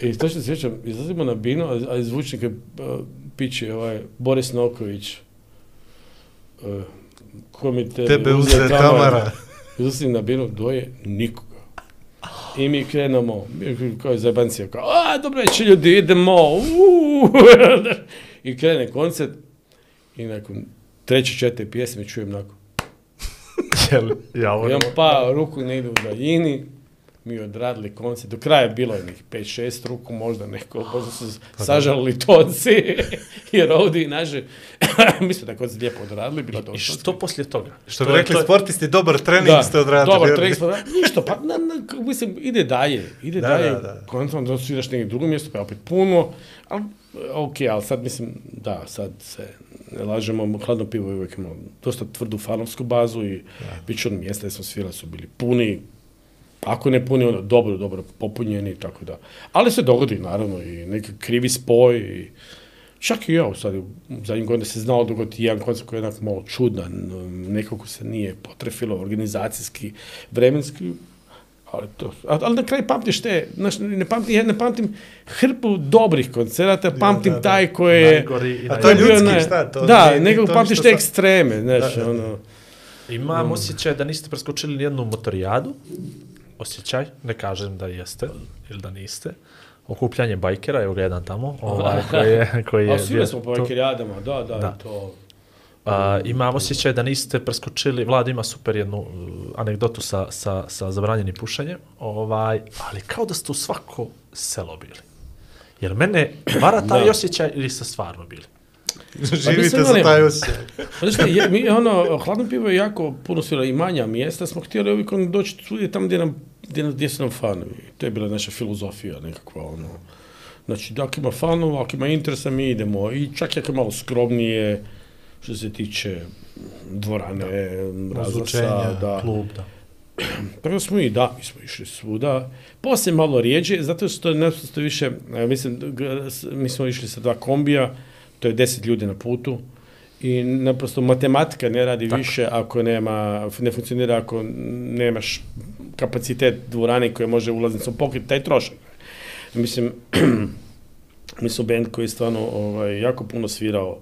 I to što se sjećam, izlazimo na binu, a, zvučnik je pići ovaj, Boris Noković. komite te Tebe uze Tamara. Izlazim na binu, doje nikoga. I mi krenemo, kao je kao, a, dobro večer ljudi, idemo, I krene koncert, i nakon treće, četiri pjesme čujem nakon. Jel, ja, on pa ruku ne ide u daljini, mi odradili koncert, do kraja je bilo njih 5-6 ruku, možda neko, možda su pa sažalili tonci, jer ovdje i naše, mislim da kod se lijepo odradili, bilo to. I što poslije toga? Što bi to rekli, sportisti, dobar trening ste odradili. Dobar trening ništa, pa mislim, ide dalje, ide da, dalje, da, da. da negdje drugo mjesto, pa je opet puno, ali ok, ali sad mislim, da, sad se ne lažemo, hladno pivo i uvijek imamo dosta tvrdu fanovsku bazu i bit ću od ono mjesta gdje smo svirali su bili puni, ako ne puni, onda dobro, dobro, popunjeni i tako da. Ali se dogodi, naravno, i neki krivi spoj. I, čak i ja, u stvari, zadnjih se znao dogoditi jedan koncert koji je jednak malo čudan, nekako se nije potrefilo organizacijski, vremenski, ali, to, ali na kraju pamtiš te, znaš, ne pamtim, ne pamtim hrpu dobrih koncerata, pamtim taj koji je... a to je ljudski, šta? To, da, ne, nekako pamtiš te ekstreme, znaš, ono... Imam mm. osjećaj da niste preskočili jednu motorijadu, osjećaj, ne kažem da jeste ili da niste, okupljanje bajkera, evo ga jedan tamo, ovaj, koji je... Koji je svi smo po bajkerijadama, da, da, da. to... imam osjećaj da niste preskočili, Vlad ima super jednu uh, anegdotu sa, sa, sa zabranjenim pušanjem, ovaj, ali kao da ste u svako selo bili. Jer mene vara taj osjećaj ili ste stvarno bili. Pa Živite za taj osjećaj. Znači, mi ono, hladno pivo je jako puno svira i manja mjesta, smo htjeli uvijek doći tamo gdje, nam, gdje, gdje su nam fanovi. To je bila naša filozofija nekakva, ono. Znači, ako ima fanova, ako ima interesa, mi idemo. I čak ako je malo skromnije, što se tiče dvorane, razlučenja, da. klub, da. Prvo smo i da, mi smo išli svuda. Poslije malo rijeđe, zato što ne više, mislim, mi smo išli sa dva kombija, to je deset ljudi na putu i naprosto matematika ne radi više ako nema, ne funkcionira ako nemaš kapacitet dvorane koje može ulaznicom pokriti taj trošak. Mislim, mi smo band koji je stvarno ovaj, jako puno svirao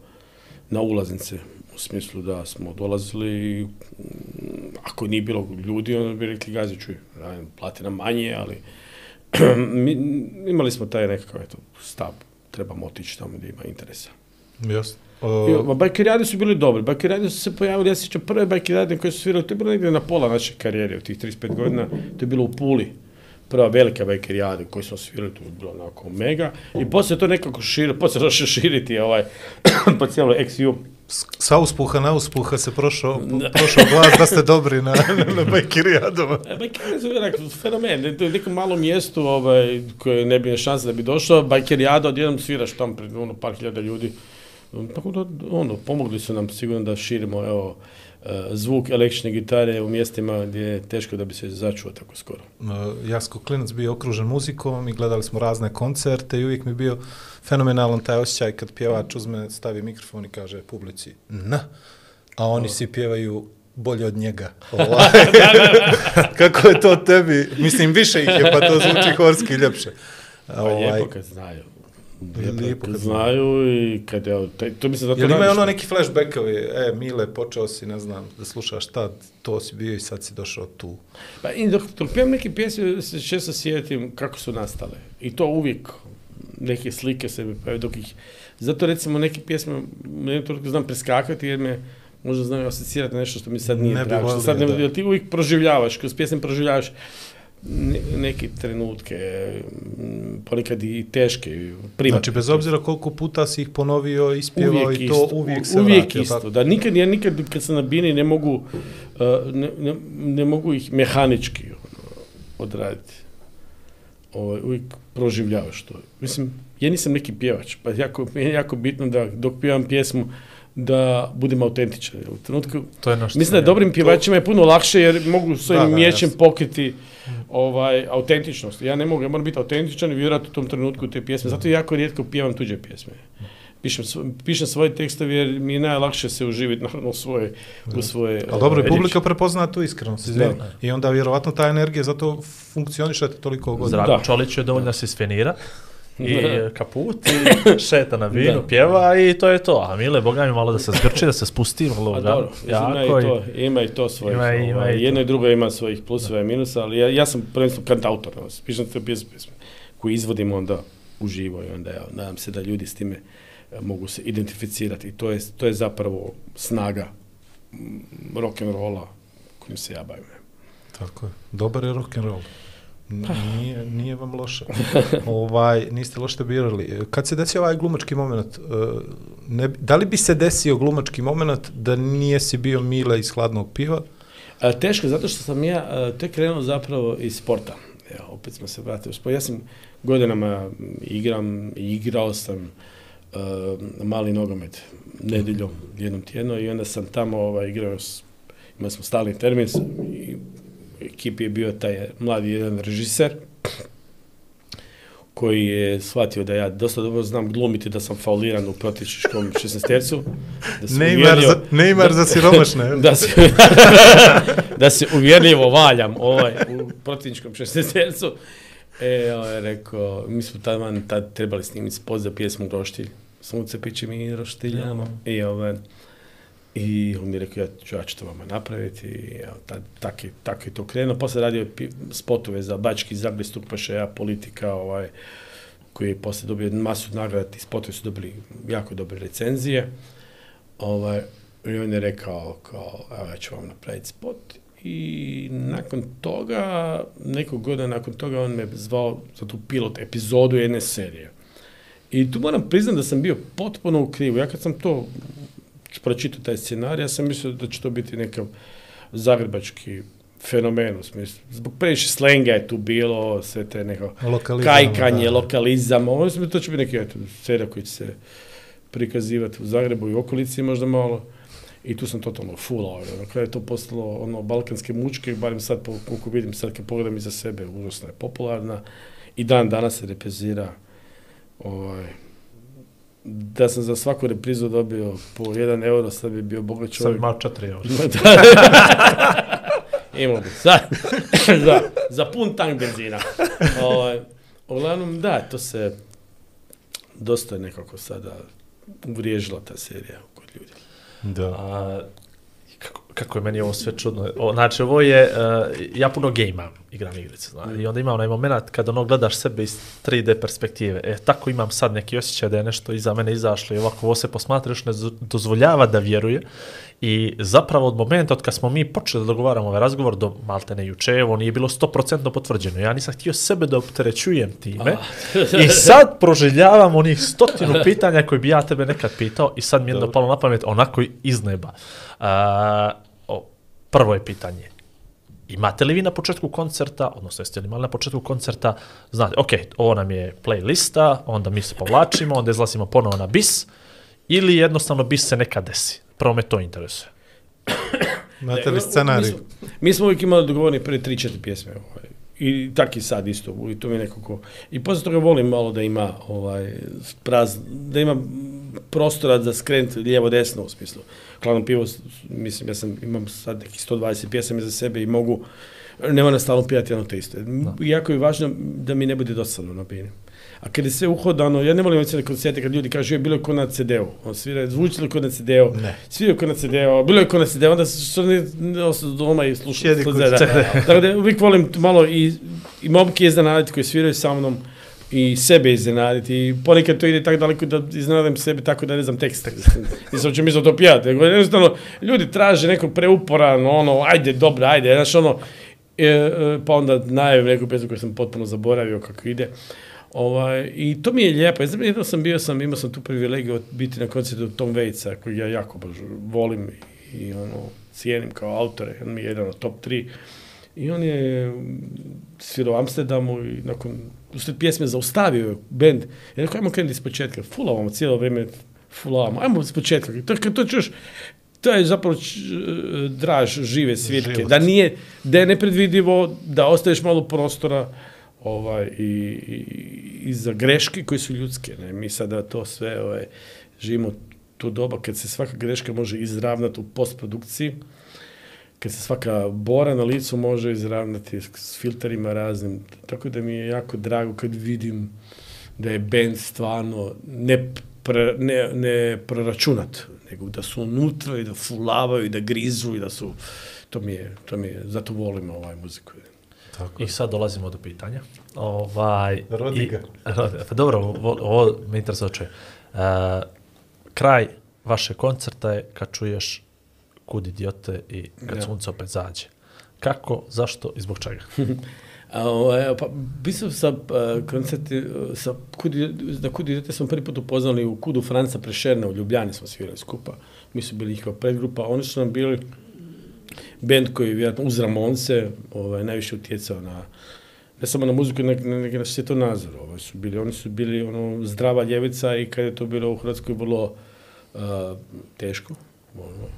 na ulaznice u smislu da smo dolazili i mm, ako nije bilo ljudi, onda bi rekli gazi čuj, plati nam manje, ali mi, imali smo taj nekakav eto, stav, trebamo otići tamo gdje ima interesa. Jasno. E, uh... su bili dobri. Bajkerijade su se pojavili, ja sjećam prve radi koje su svirali, to je bilo negdje na pola naše karijere, u tih 35 godina, to je bilo u Puli. Prva velika bajkerijada koju smo svirali, to je bilo onako mega. I poslije to nekako širilo, poslije to širiti ovaj, po cijelu XU. Sa uspuha na uspuha se prošao, prošao glas da ste dobri na, na e, je onak fenomen, nekom malom mjestu ovaj, koje ne bi šanse da bi došao, bajkerijada, odjednom sviraš tam pred ono, par hiljada ljudi tako da, ono, pomogli su nam sigurno da širimo, evo, e, zvuk električne gitare u mjestima gdje je teško da bi se začuo tako skoro. E, Jasko klinac bio okružen muzikom i gledali smo razne koncerte i uvijek mi bio fenomenalan taj osjećaj kad pjevač uzme, stavi mikrofon i kaže publici na, a oni si pjevaju bolje od njega. Ovaj, kako je to tebi? Mislim, više ih je, pa to zvuči horski ljepše. Pa lijepo ovaj, kad znaju lijepo pa kad znaju i kad ja, taj, to se zato Jel ima ono pa- neki flashbackovi, e Mile počeo si, ne znam, da slušaš tad, to si bio i sad si došao tu. Pa i dok, dok neke pjesme se često sjetim kako su nastale i to uvijek neke slike se mi pa dok ih, zato recimo neke pjesme ne toliko znam preskakati jer me možda znam asocirati na nešto što mi sad nije ne pravo. što sad ne, da. ti uvijek proživljavaš, kroz pjesme proživljavaš neke trenutke, mm, ponekad i teške. prima. Znači, bez obzira koliko puta si ih ponovio, ispjevao i to, uvijek se Uvijek isto, da nikad, ja nikad kad sam na bini ne mogu, eh, ne, ne, mogu ih mehanički ono, odraditi. Ovaj, uvijek proživljavaš to. Mislim, ja nisam neki pjevač, pa jako, je jako bitno da dok pjevam pjesmu, da budem autentičan. U trenutku, to je ono mislim da je dobrim pjevačima je puno lakše jer mogu svojim da, pokriti ovaj, autentičnost. Ja ne mogu, ja moram biti autentičan i vjerojatno u tom trenutku te pjesme. Zato jako rijetko pjevam tuđe pjesme. Pišem, pišem svoje tekste jer mi je najlakše se uživiti u svoje, u svoje Ali dobro, e, publika prepozna tu iskrenost. I onda vjerovatno ta energija zato funkcionišete toliko godina. Zdravo, Čolić je dovoljno da se sfenira. I kaput, i šeta na vinu, pjeva i to je to. A Mile, boga mi malo da se zgrči, da se spusti malo. Pa dobro, ima i to, ima i to svojih. Ima, ovaj, jedno i drugo ima svojih plusova i minusa, ali ja, sam prvenstveno kantautor, ono, pišem te pjesme koji izvodim onda uživo i onda ja nadam se da ljudi s time e, mogu se identificirati. I to je, to je zapravo snaga mm, rock'n'rolla kojim se ja bavim. Tako je. Dobar je rock'n'roll. Pa. Nije, nije vam loše. ovaj, niste loše birali. Kad se desio ovaj glumački moment, e, ne, da li bi se desio glumački moment da nije si bio Mile iz hladnog piva? E, teško, zato što sam ja te tek krenuo zapravo iz sporta. Ja, opet smo se vratili Ja sam godinama igram, igrao sam e, mali nogomet nedeljom, jednom tjedno i onda sam tamo ovaj, igrao, imali smo stalni termin i ekipi je bio taj mladi jedan režiser koji je shvatio da ja dosta dobro znam glumiti da sam fauliran u protičkom šestnestercu. Neymar za siromašne. da, se, da se uvjerljivo valjam ovaj, u protičkom šestnestercu. E, je rekao, mi smo tad, van, trebali snimiti spot za pjesmu Roštilj. Sunce piće mi roštiljama. I ovaj, i on mi je rekao, ja ću, ja ću to vama napraviti. I tako je, to krenuo. Posle radio spotove za Bački, Zagreb, ja, Politika, ovaj, koji je posle dobio masu nagrada. Ti spotove su dobili jako dobre recenzije. Ovaj, I on je rekao, kao, evo, ja ću vam napraviti spot. I nakon toga, nekog godina nakon toga, on me zvao za tu pilot epizodu jedne serije. I tu moram priznati da sam bio potpuno u krivu. Ja kad sam to pročitao taj scenarij, ja sam mislio da će to biti nekav zagrebački fenomen, u smislu, zbog previše slenga je tu bilo, sve te neko lokalizam, kajkanje, da. lokalizam, ovo mislim, to će biti neki eto, serija koji će se prikazivati u Zagrebu i okolici možda malo. I tu sam totalno fulao. Ono, Na kraju je to postalo ono balkanske mučke, barem sad koliko vidim, sad kad pogledam iza sebe, užasno je popularna. I dan danas se repezira ovaj, da sam za svaku reprizu dobio po 1 euro, sad bi bio bogat čovjek. Sad malo 4 euro. Imao bi. Za, za, pun tank benzina. Ovaj, uglavnom, da, to se dosta nekako sada uvriježila ta serija kod ljudi. Da. A, kako je meni ovo sve čudno. znači, ovo je, e, ja puno gejma igram igrice, i onda ima onaj moment kada ono gledaš sebe iz 3D perspektive. E, tako imam sad neki osjećaj da je nešto iza mene izašlo i ovako ovo se posmatraš, ne dozvoljava da vjeruje. I zapravo od momenta od kad smo mi počeli da dogovaramo ovaj razgovor do maltene juče, ovo nije bilo 100% potvrđeno. Ja nisam htio sebe da opterećujem time i sad proželjavam onih stotinu pitanja koje bi ja tebe nekad pitao i sad mi je jedno palo na pamet onako iz neba. A, o, prvo je pitanje, imate li vi na početku koncerta, odnosno jeste li imali na početku koncerta, znate, ok, ovo nam je playlista, onda mi se povlačimo, onda izlazimo ponovo na bis, ili jednostavno bis se nekad desi. Prvo me to interesuje. Imate li scenariju? Mi smo, uvijek imali dogovorni prvi 3-4 pjesme. Ovaj, i tak i sad isto, i to mi nekako... I posle toga volim malo da ima ovaj, praz, da ima prostora za skrent lijevo-desno u smislu. Hladno pivo, mislim, ja sam, imam sad nekih 120 pjesama za sebe i mogu, ne moram stalno pijati jedno te isto. Jako je važno da mi ne bude dosadno na pijenju. A kada je sve uhodano, ono, ja ne volim ovaj na koncerte kad ljudi kažu je bilo je ko na CD-u. On svira, zvuči li ko na CD-u, ko na CD-u, bilo je ko na CD-u, onda ne, doma i slušali. Sjedi da. Tako da uvijek volim malo i, i momke iznenaditi koji sviraju sa mnom i sebe iznenaditi. I ponekad to ide tako daleko da iznenadim sebe tako da ne znam tekst. Nisam mi za to pijati. Jednostavno, ljudi traže neko preuporano, ono, ajde, dobro, ajde, znaš, ono, e, e pa onda najavim neku pesmu koju sam potpuno zaboravio kako ide. Ovaj, I to mi je lijepo. Ja jedno sam bio sam, imao sam tu privilegiju biti na koncertu Tom Vejca, koji ja jako volim i ono, cijenim kao autore. On mi je jedan od top 3. I on je svirao u Amsterdamu i nakon usred pjesme zaustavio bend. i rekao, ajmo krenuti iz početka. Fulavamo cijelo vrijeme, fulavamo. Ajmo iz početka. To, kad to to je zapravo draž žive svirke, Da nije, da je nepredvidivo, da ostaješ malo prostora ovaj, i, i, za greške koje su ljudske. Ne? Mi sada to sve ovaj, živimo tu doba kad se svaka greška može izravnati u postprodukciji, kad se svaka bora na licu može izravnati s filterima raznim. Tako da mi je jako drago kad vidim da je band stvarno ne, ne, proračunat, nego da su unutra i da fulavaju i da grizu i da su... To mi je, to mi zato volimo ovaj muziku. Tako. I sad dolazimo do pitanja. Ovaj, pa dobro, ovo me interesuje. Uh, kraj vaše koncerta je kad čuješ kud idiote i kad ja. sunce opet zađe. Kako, zašto i zbog čega? Ovaj, pa, mislim sa uh, koncerti, sa kudi, da kudi idete smo prvi put upoznali u kudu Franca Prešerna u Ljubljani smo svirali skupa. Mi smo bili kao predgrupa, oni su nam bili Bend koji je vjerojatno uz Ramonce ovaj, najviše utjecao na, ne samo na muziku, nego na, na, to svjetonazor. Ovaj, su bili, oni su bili ono, zdrava ljevica i kad je to bilo u Hrvatskoj bilo uh, eh, teško. Ono,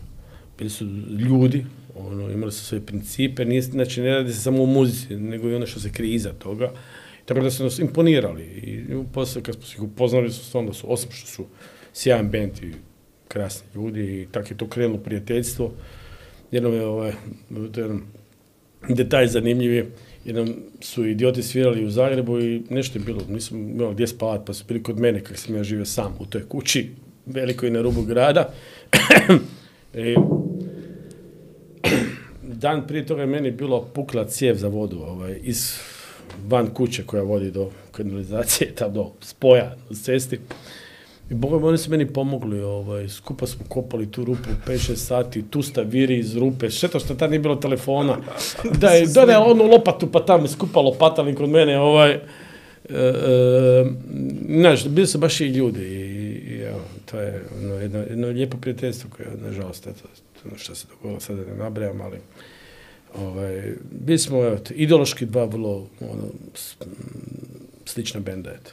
bili su ljudi, ono, imali su svoje principe, nije, znači ne radi se samo o muzici, nego i ono što se krije iza toga. Tako da su nas imponirali i posle kad smo ih upoznali su stvarno su, osim što su sjajan band i krasni ljudi i tako je to krenulo prijateljstvo, jednom je ovaj, jedan detalj zanimljiv jednom jednom su idioti svirali u Zagrebu i nešto je bilo, nisam imao gdje spavati pa su bili kod mene kako sam ja živio sam u toj kući, velikoj na rubu grada. I, dan prije toga je meni bilo pukla cijev za vodu ovaj, iz van kuće koja vodi do kanalizacije, tamo do spoja na cesti. I Boga oni su meni pomogli, ovaj, skupa smo kopali tu rupu 5-6 sati, tu viri iz rupe, to što tad nije bilo telefona, da je, da onu lopatu, pa tamo skupa lopatali kod mene, ovaj, e, e, znaš, bili su baš i ljudi i, evo, to je ono, jedno, jedno lijepo prijateljstvo koje, nažalost, eto, ono što se dogodilo, sada ne nabrajam, ali ovaj, bili smo, evo, ideološki dva vrlo ono, slična benda, eto.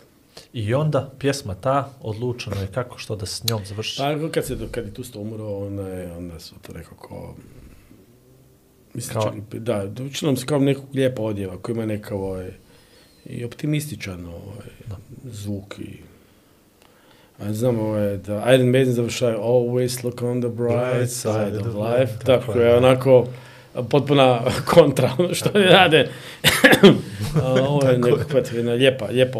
I onda pjesma ta, odlučeno je kako što da s njom završi. Pa kad, se, kad je tu sto umro, ona je, onda su to rekao ko... Mislim, kao... da, učilo nam se kao neku lijepa odjeva koja ima neka ovaj, i optimističan ovaj, da. zvuk i a znam ovaj, da Iron Maiden završaju Always look on the bright side of life, tako je onako potpuna kontra ono što oni rade ovo je nekakva lijepa, lijepa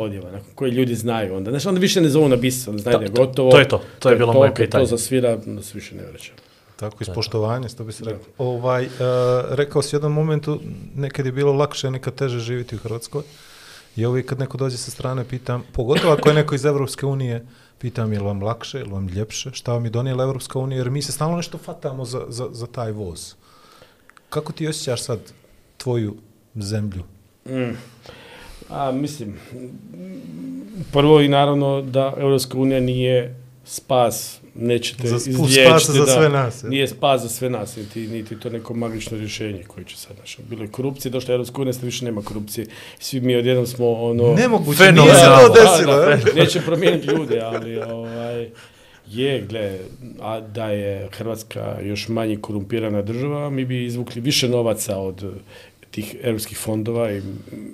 ljudi znaju onda. Znači, onda više ne zovu na bis, onda znaju je gotovo. To je to, to, je bilo moje pitanje. To svira, onda se više ne vraća. Tako, ispoštovanje, to bi se rekao. Ovaj, e, rekao si jednom momentu, nekad je bilo lakše, nekad teže živjeti u Hrvatskoj. I ovdje kad neko dođe sa strane, pitam, pogotovo ako je neko iz Evropske unije, pitam je li vam lakše, je li vam ljepše, šta vam je donijela Evropska unija, jer mi se stalno nešto fatamo za, za, za taj voz. Kako ti osjećaš sad tvoju zemlju a, mislim, prvo i naravno da Europska unija nije spas, nećete sve Nije spas za sve nas, niti, niti to neko magično rješenje koje će sad našao. Bilo je korupcije, došla je EU, unija, više nema korupcije. Svi mi odjednom smo ono... Nemoguće, nije se to pa, desilo. Pa, neće promijeniti ljude, ali ovaj, je, gle, a da je Hrvatska još manje korumpirana država, mi bi izvukli više novaca od tih evropskih fondova i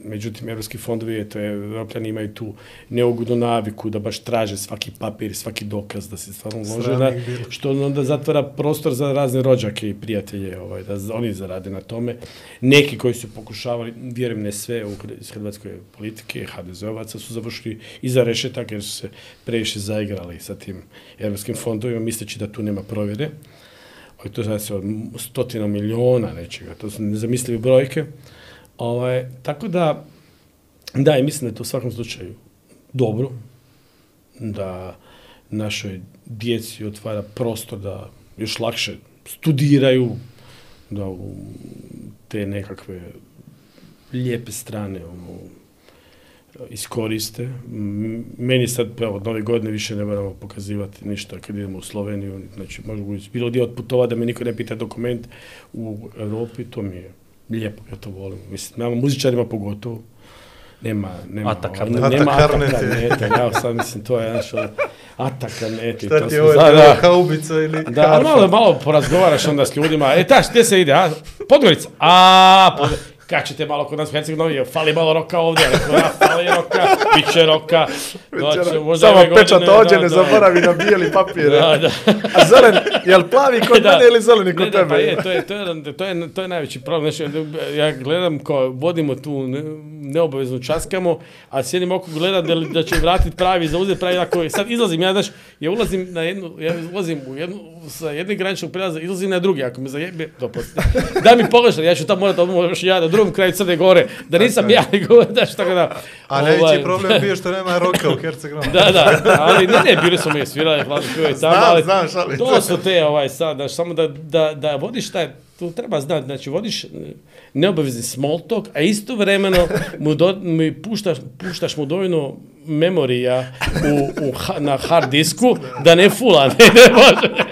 međutim evropski fondovi to je evropljani imaju tu neugodnu naviku da baš traže svaki papir, svaki dokaz da se stvarno ulože što onda zatvara prostor za razne rođake i prijatelje ovaj da oni zarade na tome. Neki koji su pokušavali, vjerujem ne sve u, iz hrvatske politike, HDZ-ovaca su završili iza rešetaka jer su se previše zaigrali sa tim evropskim fondovima misleći da tu nema provjere ali to znači od stotina miliona nečega, to su nezamislive brojke. Ovaj, tako da, da, mislim da je to u svakom slučaju dobro, da našoj djeci otvara prostor da još lakše studiraju, da u te nekakve lijepe strane ono, iskoriste. Meni sad, evo, od nove godine više ne moramo pokazivati ništa kad idemo u Sloveniju, znači možemo bilo gdje putova da me niko ne pita dokument u Europi, to mi je lijepo, ja to volim. Mislim, nama muzičarima pogotovo, nema, nema, nema Atakarnete, ja sad mislim, to je što... Atakarnete. haubica ili Da, malo, malo porazgovaraš onda s ljudima, e, taš, gdje se ide, a? Podgorica, a, skačete malo kod nas u Hercegovini, fali malo roka ovdje, rekao, da, fali roka, bit će roka. Znači, možda Samo pečat ođe, ne zaboravi na bijeli papir. Da, e. da. A zelen, li plavi kod e, mene ili zeleni kod ne, pa tebe? je, to je, to je, to je, to je najveći problem. Znači, ja gledam, ko, vodimo tu neobavezno časkamo, a sjedim oko okom gleda da, će vratiti pravi, zauzeti pravi, sad izlazim, ja znaš, ja ulazim na jednu, ja ulazim u jednu, sa jednog graničnog prelaza izlazi na drugi, ako me zajebe, dopusti. Da mi pogrešan, ja ću tamo morati odmah još ja na drugom kraju Crne Gore, da nisam ja, nego, da tako da... A najveći ovaj. problem bio što nema roka u Hercegovini. da, da, ali ne, ne, bili smo mi svirali, hladno pio i tamo, ali... Znam, To su te, ovaj, sad, samo da, da, da vodiš taj tu treba znati, znači vodiš neobavezni small talk, a istovremeno mu, do, puštaš, puštaš mu dovoljno memorija u, u, na hard disku da ne fula, ne, ne može.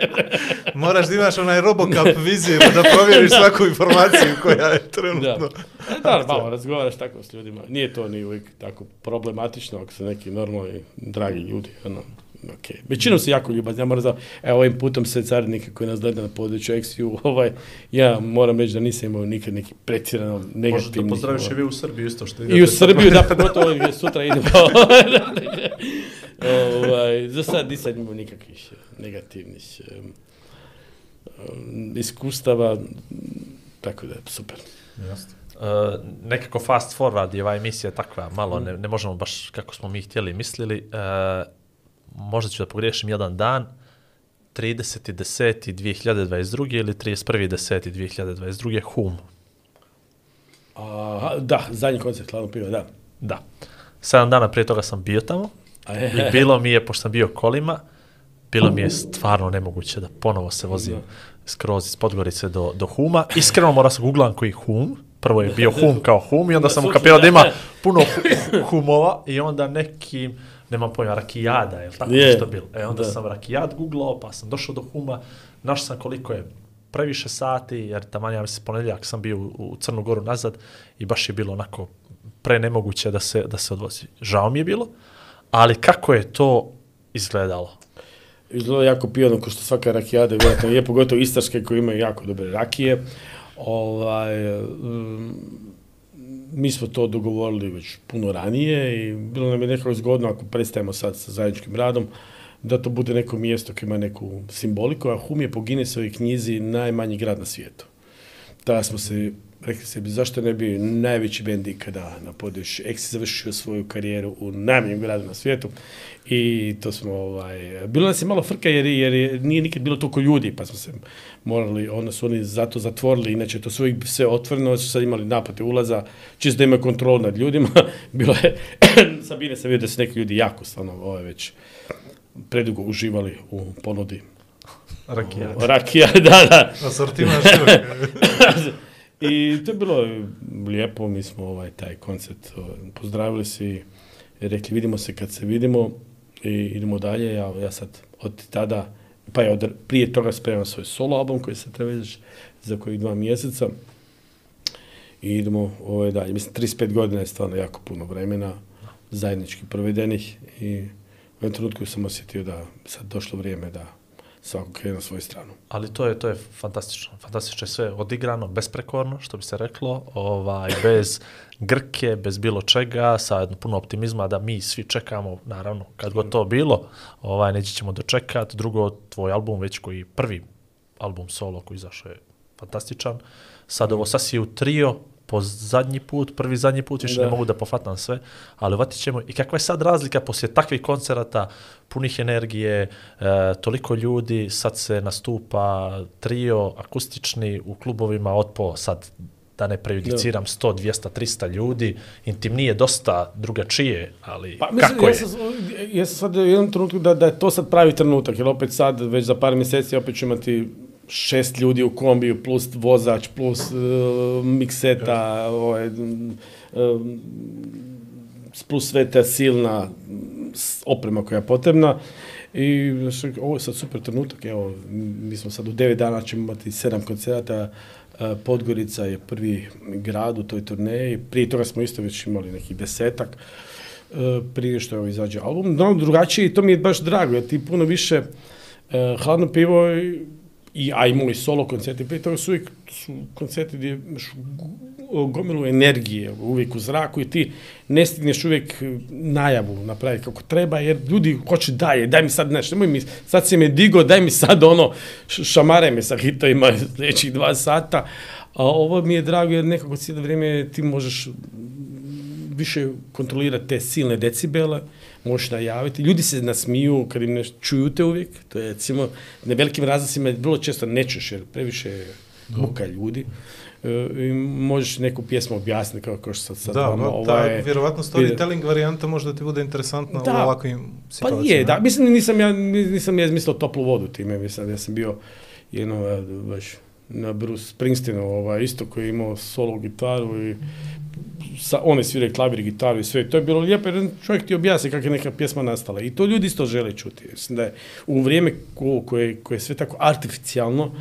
Moraš da imaš onaj robokap viziju da provjeriš svaku informaciju koja je trenutno. E, da, da malo razgovaraš tako s ljudima. Nije to ni uvijek tako problematično ako su neki normalni, dragi ljudi. Ono. Okay, Većinom se jako ljubazni, ja moram za, evo ovim putom se carinike koji nas gleda na području XU, ovaj, ja moram reći da nisam imao nikad neki pretjerano negativni. Možete pozdraviš ovaj. i vi u Srbiju isto što idete. I u Srbiju, da, pogotovo ovaj, sutra idemo. ovaj, za sad nisam imao nikakvih eh, negativnih um, iskustava, tako da, super. Jasno. Uh, nekako fast forward je ova emisija takva, malo ne, ne možemo baš kako smo mi htjeli mislili možda ću da pogriješim jedan dan, 30.10.2022. ili 31.10.2022. Hum. A, da, zadnji koncert hladno pivo, da. Da. Sedam dana prije toga sam bio tamo i bilo mi je, pošto sam bio kolima, bilo mi je stvarno nemoguće da ponovo se vozim skroz iz Podgorice do, do Huma. Iskreno morao sam googlan koji Hum. Prvo je bio Hum kao Hum i onda sam ukapirao da ima puno humova i onda nekim nemam pojma, rakijada, je li tako yeah. bilo? E, onda da. sam rakijad googlao, pa sam došao do Huma, našao sam koliko je previše sati, jer tamo ja mislim ponedjeljak sam bio u, Crnu Goru nazad i baš je bilo onako pre nemoguće da se, da se odvozi. Žao mi je bilo, ali kako je to izgledalo? Izgledalo jako pijano, kao što svaka rakijada vjerojatno je, pogotovo istarske koje imaju jako dobre rakije. Ovaj, mi smo to dogovorili već puno ranije i bilo nam je nekako zgodno ako prestajemo sad sa zajedničkim radom da to bude neko mjesto koje ima neku simboliku, a Hum je po Guinnessovoj knjizi najmanji grad na svijetu. Tada smo se rekli bi, zašto ne bi najveći bend ikada na području eks završio svoju karijeru u najmanjim gradu na svijetu i to smo ovaj bilo nas je malo frka jer, jer nije nikad bilo toliko ljudi pa smo se morali onda su oni zato zatvorili inače to su uvijek sve otvoreno su sad imali napate ulaza čisto da imaju kontrol nad ljudima bilo je Sabine sam vidio da su neki ljudi jako stvarno ovaj već predugo uživali u ponudi Rakija. Rakija, da, da. Asortima I to je bilo lijepo, mi smo ovaj, taj koncert pozdravili se rekli vidimo se kad se vidimo i idemo dalje, ja, ja sad od tada, pa je prije toga spremam svoj solo album koji se treba za kojih dva mjeseca i idemo ovaj, dalje. Mislim, 35 godina je stvarno jako puno vremena zajednički provedenih i u jednom trenutku sam osjetio da sad došlo vrijeme da svako na svoju stranu. Ali to je to je fantastično. Fantastično je sve odigrano, besprekorno, što bi se reklo, ovaj, bez grke, bez bilo čega, sa puno optimizma da mi svi čekamo, naravno, kad god to bilo, ovaj, neće ćemo dočekati. Drugo, tvoj album već koji prvi album solo koji izašao je fantastičan. Sad ovo, sasvije u trio, po zadnji put, prvi zadnji put, više ne mogu da pofatam sve, ali vatit ćemo. I kakva je sad razlika poslije takvih koncerata, punih energije, e, toliko ljudi, sad se nastupa trio akustični u klubovima od po sad da ne prejudiciram 100, 200, 300 ljudi, nije dosta drugačije, ali pa, kako je? Ja sad u jednom trenutku da, da je to sad pravi trenutak, jer opet sad, već za par mjeseci opet ću imati šest ljudi u kombiju, plus vozač, plus uh, mikseta, ovaj, e, plus sve ta silna oprema koja je potrebna. I ovo je sad super trenutak, evo, mi smo sad u devet dana ćemo imati sedam koncerata, e, Podgorica je prvi grad u toj turneji, prije toga smo isto već imali nekih desetak, prije što je izađe album. No, drugačije, to mi je baš drago, jer ti puno više hladno pivo i, a imali solo koncerti prije toga su uvijek su gdje imaš gomilu energije uvijek u zraku i ti ne stigneš uvijek najavu napraviti kako treba, jer ljudi hoće daje, daj mi sad nešto, nemoj mi, sad si mi digo, daj mi sad ono, šamare me sa hitovima sljedećih dva sata, a ovo mi je drago jer nekako cijelo vrijeme ti možeš više kontrolirati te silne decibele, možeš najaviti. Ljudi se nasmiju kad im nešto čuju te uvijek, to je recimo, na velikim razlasima vrlo često ne jer previše je ljudi. E, I možeš neku pjesmu objasniti kao, kao što sad, sad da, ova je... vjerovatno storytelling varijanta možda ti bude interesantna da, u ovakvim pa situacijama. Pa nije, da. Mislim, nisam ja, nisam ja izmislio toplu vodu time, mislim, ja sam bio jedno, baš, na Bruce Springsteenu, ovaj, isto koji je imao solo gitaru i sa, one svire klavir, gitaru i sve. To je bilo lijepo jer čovjek ti objasni kako je neka pjesma nastala. I to ljudi isto žele čuti. Mislim da je u vrijeme koje, koje je sve tako artificijalno,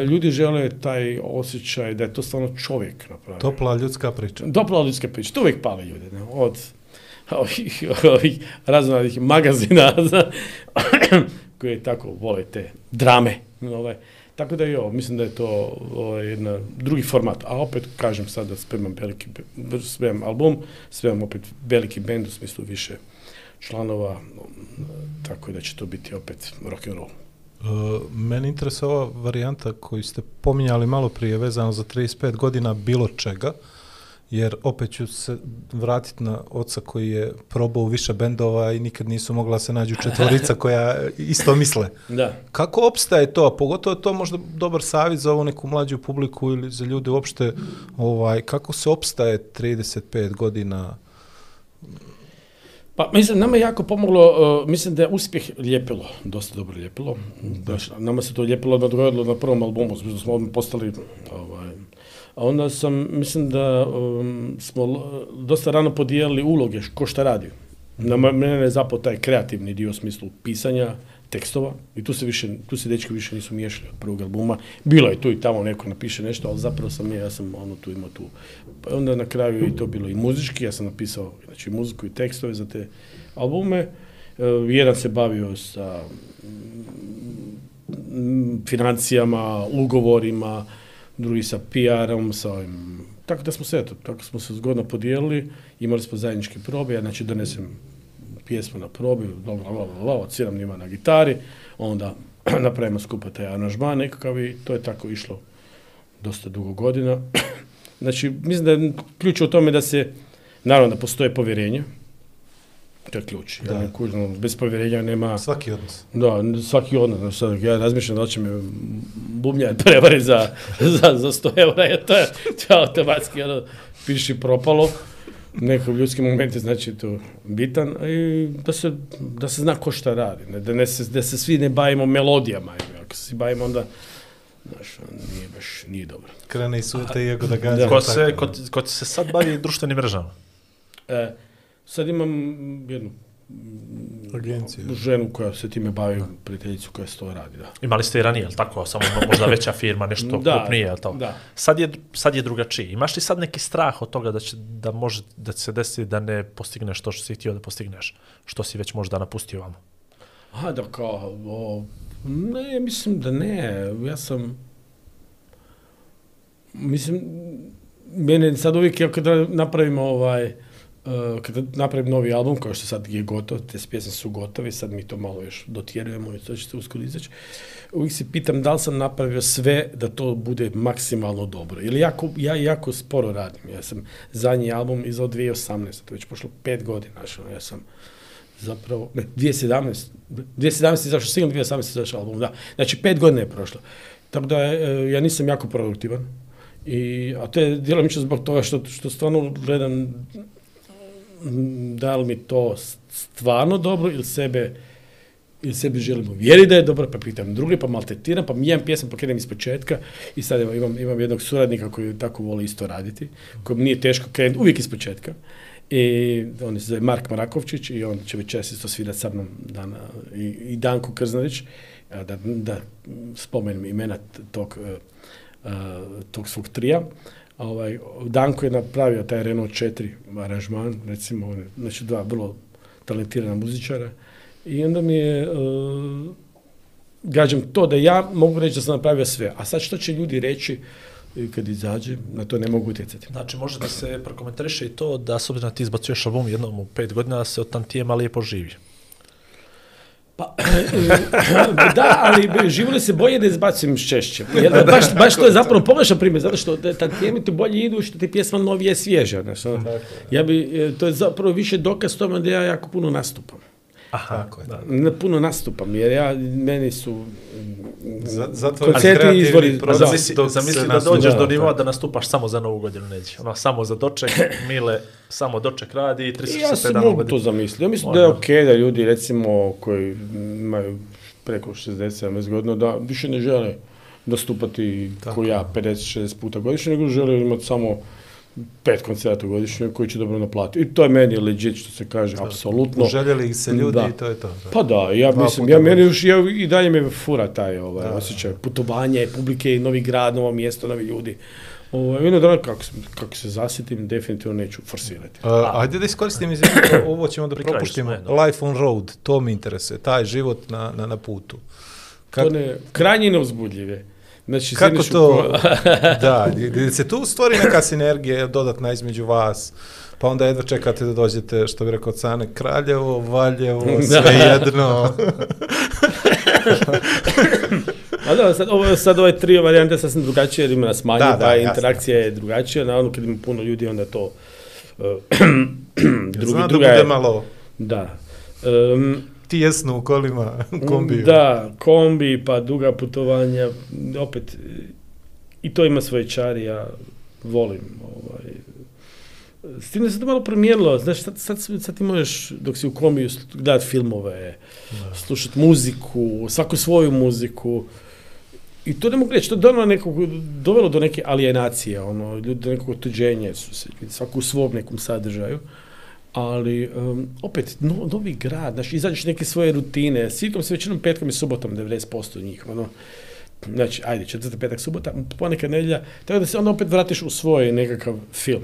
eh, ljudi žele taj osjećaj da je to stvarno čovjek napravio. Topla ljudska priča. Topla ljudska priča. To uvijek pale ljudi. Ne? Od ovih, ovih raznih magazina koje tako vole te drame. ove tako da ovo, mislim da je to o, ovaj, jedna drugi format. A opet kažem sad da spremam veliki, spremam album, spremam opet veliki bend u smislu više članova, tako da će to biti opet rock and roll. E, meni interesuje ova varijanta koju ste pominjali malo prije vezano za 35 godina bilo čega jer opet ću se vratiti na oca koji je probao više bendova i nikad nisu mogla se nađu četvorica koja isto misle. Da. Kako opstaje to, a pogotovo je to možda dobar savjet za ovu neku mlađu publiku ili za ljude uopšte, ovaj, kako se opstaje 35 godina pa mislim, nama je jako pomoglo, e, mislim da je uspjeh ljepilo, dosta dobro ljepilo. Da. Nama se to ljepilo odmah dogodilo na prvom albumu, smo postali ovaj, a onda sam, mislim da um, smo dosta rano podijelili uloge, ko šta radi. Na mene je zapao taj kreativni dio u smislu pisanja, tekstova i tu se više, tu se dečki više nisu miješali od prvog albuma. Bilo je tu i tamo neko napiše nešto, ali zapravo sam ja, ja sam ono tu imao tu. Pa onda na kraju i to bilo i muzički, ja sam napisao znači muziku i tekstove za te albume. E, jedan se bavio sa mm, financijama, ugovorima, drugi sa PR-om, sa ovim. Tako da smo se, eto, tako smo se zgodno podijelili, imali smo zajednički probe, ja znači donesem pjesmu na probi, bla, njima na gitari, onda napravimo skupa taj aranžman nekakav i to je tako išlo dosta dugo godina. znači, mislim da je ključ u tome da se, naravno da postoje povjerenje, to je ključ. Da. Ja, ono, bez povjerenja nema... Svaki odnos. Da, svaki odnos. Sad, ja razmišljam da će me bubnjar prevari za, za, za 100 eura, jer to je automatski ono, piši propalo. Neko ljudski moment je znači tu bitan i da se, da se zna ko šta radi. da, ne se, da se svi ne bavimo melodijama. Ako se bavimo onda Znaš, nije baš, nije dobro. Krene i sute, iako da gađa. Ko, se, ko, ko se sad bavi društvenim mrežama? E, Sad imam jednu agenciju ženu koja se time bavi, prijateljicu koja se to radi, da. Imali ste i ranije, jel tako? Samo možda veća firma, nešto da, kupnije, jel tako? Da. Sad je, sad je drugačiji. Imaš li sad neki strah od toga da će, da može, da će se desiti da ne postigneš to što si htio da postigneš? Što si već možda napustio vamo? A, da kao, ne, mislim da ne. Ja sam, mislim, mene sad uvijek, ja kad napravimo ovaj, uh, kada napravim novi album, kao što sad je gotov, te pjesme su gotove, sad mi to malo još dotjerujemo i to će se uskoro izaći, uvijek se pitam da li sam napravio sve da to bude maksimalno dobro. Ili jako, ja jako sporo radim. Ja sam zadnji album izao 2018, to je već prošlo pet godina. Ono, ja sam zapravo, ne, 2017, 2017 izašao single, 2018 izašao album, da. Znači, pet godina je prošlo. Tako da e, ja nisam jako produktivan. I, a to je djelomično zbog toga što, što stvarno gledam da li mi to stvarno dobro ili sebe ili sebi želim uvjeriti da je dobro, pa pitam druge, pa maltretiram, pa mijenjam pjesmu, pa krenem iz početka i sad imam, imam jednog suradnika koji tako voli isto raditi, kojem nije teško krenuti uvijek iz početka. I on se zove Mark Marakovčić i on će već isto svirati sa mnom dana, i, i Danko Krznarić, da, da spomenem imena tog, e, e, tog svog trija. Ovaj, Danko je napravio taj Renault 4 aranžman, recimo, znači dva vrlo talentirana muzičara. I onda mi je, uh, gađam to da ja mogu reći da sam napravio sve. A sad što će ljudi reći, e, kad izađe, na to ne mogu utjecati. Znači, može da se prokomentariše i to da, s obzirom da ti izbacuješ album jednom u pet godina, da se od tantijema lijepo živi. Pa, e, e, da, ali živoli se bolje da izbacim šešće. Jer, baš, baš to je zapravo pogrešan primjer, zato što te, teme ti bolje idu što ti pjesma novije ono. je svježa. ja bi, e, to je zapravo više dokaz tome da ja jako puno nastupam. Aha, Puno nastupam, jer ja, meni su zato koncerti izvori. Zamisli, da, zamisli da dođeš do nivoa da nastupaš samo za novu godinu, neće. Ono, samo za doček, Mile, samo doček radi i 365 dana Ja sam mogu to zamislio. Ja mislim da je okej okay da ljudi, recimo, koji imaju preko 60-70 godina, da više ne žele nastupati kao ko ja 50-60 puta godišnje, nego žele imati samo pet koncerta godišnje koji će dobro naplatiti. I to je meni legit što se kaže, da. apsolutno. Željeli ih se ljudi i to je to. Pa da, ja mislim, ja meni još ja, i dalje me fura taj ovaj, da. osjećaj putovanje, publike, novi grad, novo mjesto, novi ljudi. Ovo, ovaj, jedno dana kako, kako se zasitim, definitivno neću forsirati. E, A, ajde da iskoristim iz ovo ćemo da propuštimo. Life on road, to mi interesuje, taj život na, na, na putu. To ne, krajnje Znači, Kako to? da, gdje se tu stvori neka sinergija dodatna između vas, pa onda jedva čekate da dođete, što bi rekao Cane, Kraljevo, Valjevo, sve jedno. A da, sad, ovo, sad ove tri varijante sasvim drugačije, jer ima nas manje, da, pa interakcija je drugačija, naravno kad ima puno ljudi, onda to eh, drugi, druga da je, malo... Da tijesno u kolima Da, kombi, pa duga putovanja, opet, i to ima svoje čari, ja volim. Ovaj. S tim se to malo promijenilo, znaš, sad, sad, sad ti možeš, dok si u kombiju, gledat filmove, da. slušat muziku, svaku svoju muziku, i to ne mogu reći, to je dovelo, nekog, dovelo do neke alijenacije, ono, ljudi do nekog otuđenja su se, u svom nekom sadržaju ali um, opet, novi grad, znači izađeš neke svoje rutine, sitkom se većinom petkom i subotom 90% njih, ono, znači, ajde, četvrta, petak, subota, ponekad nedjelja, tako da se onda opet vratiš u svoj nekakav film.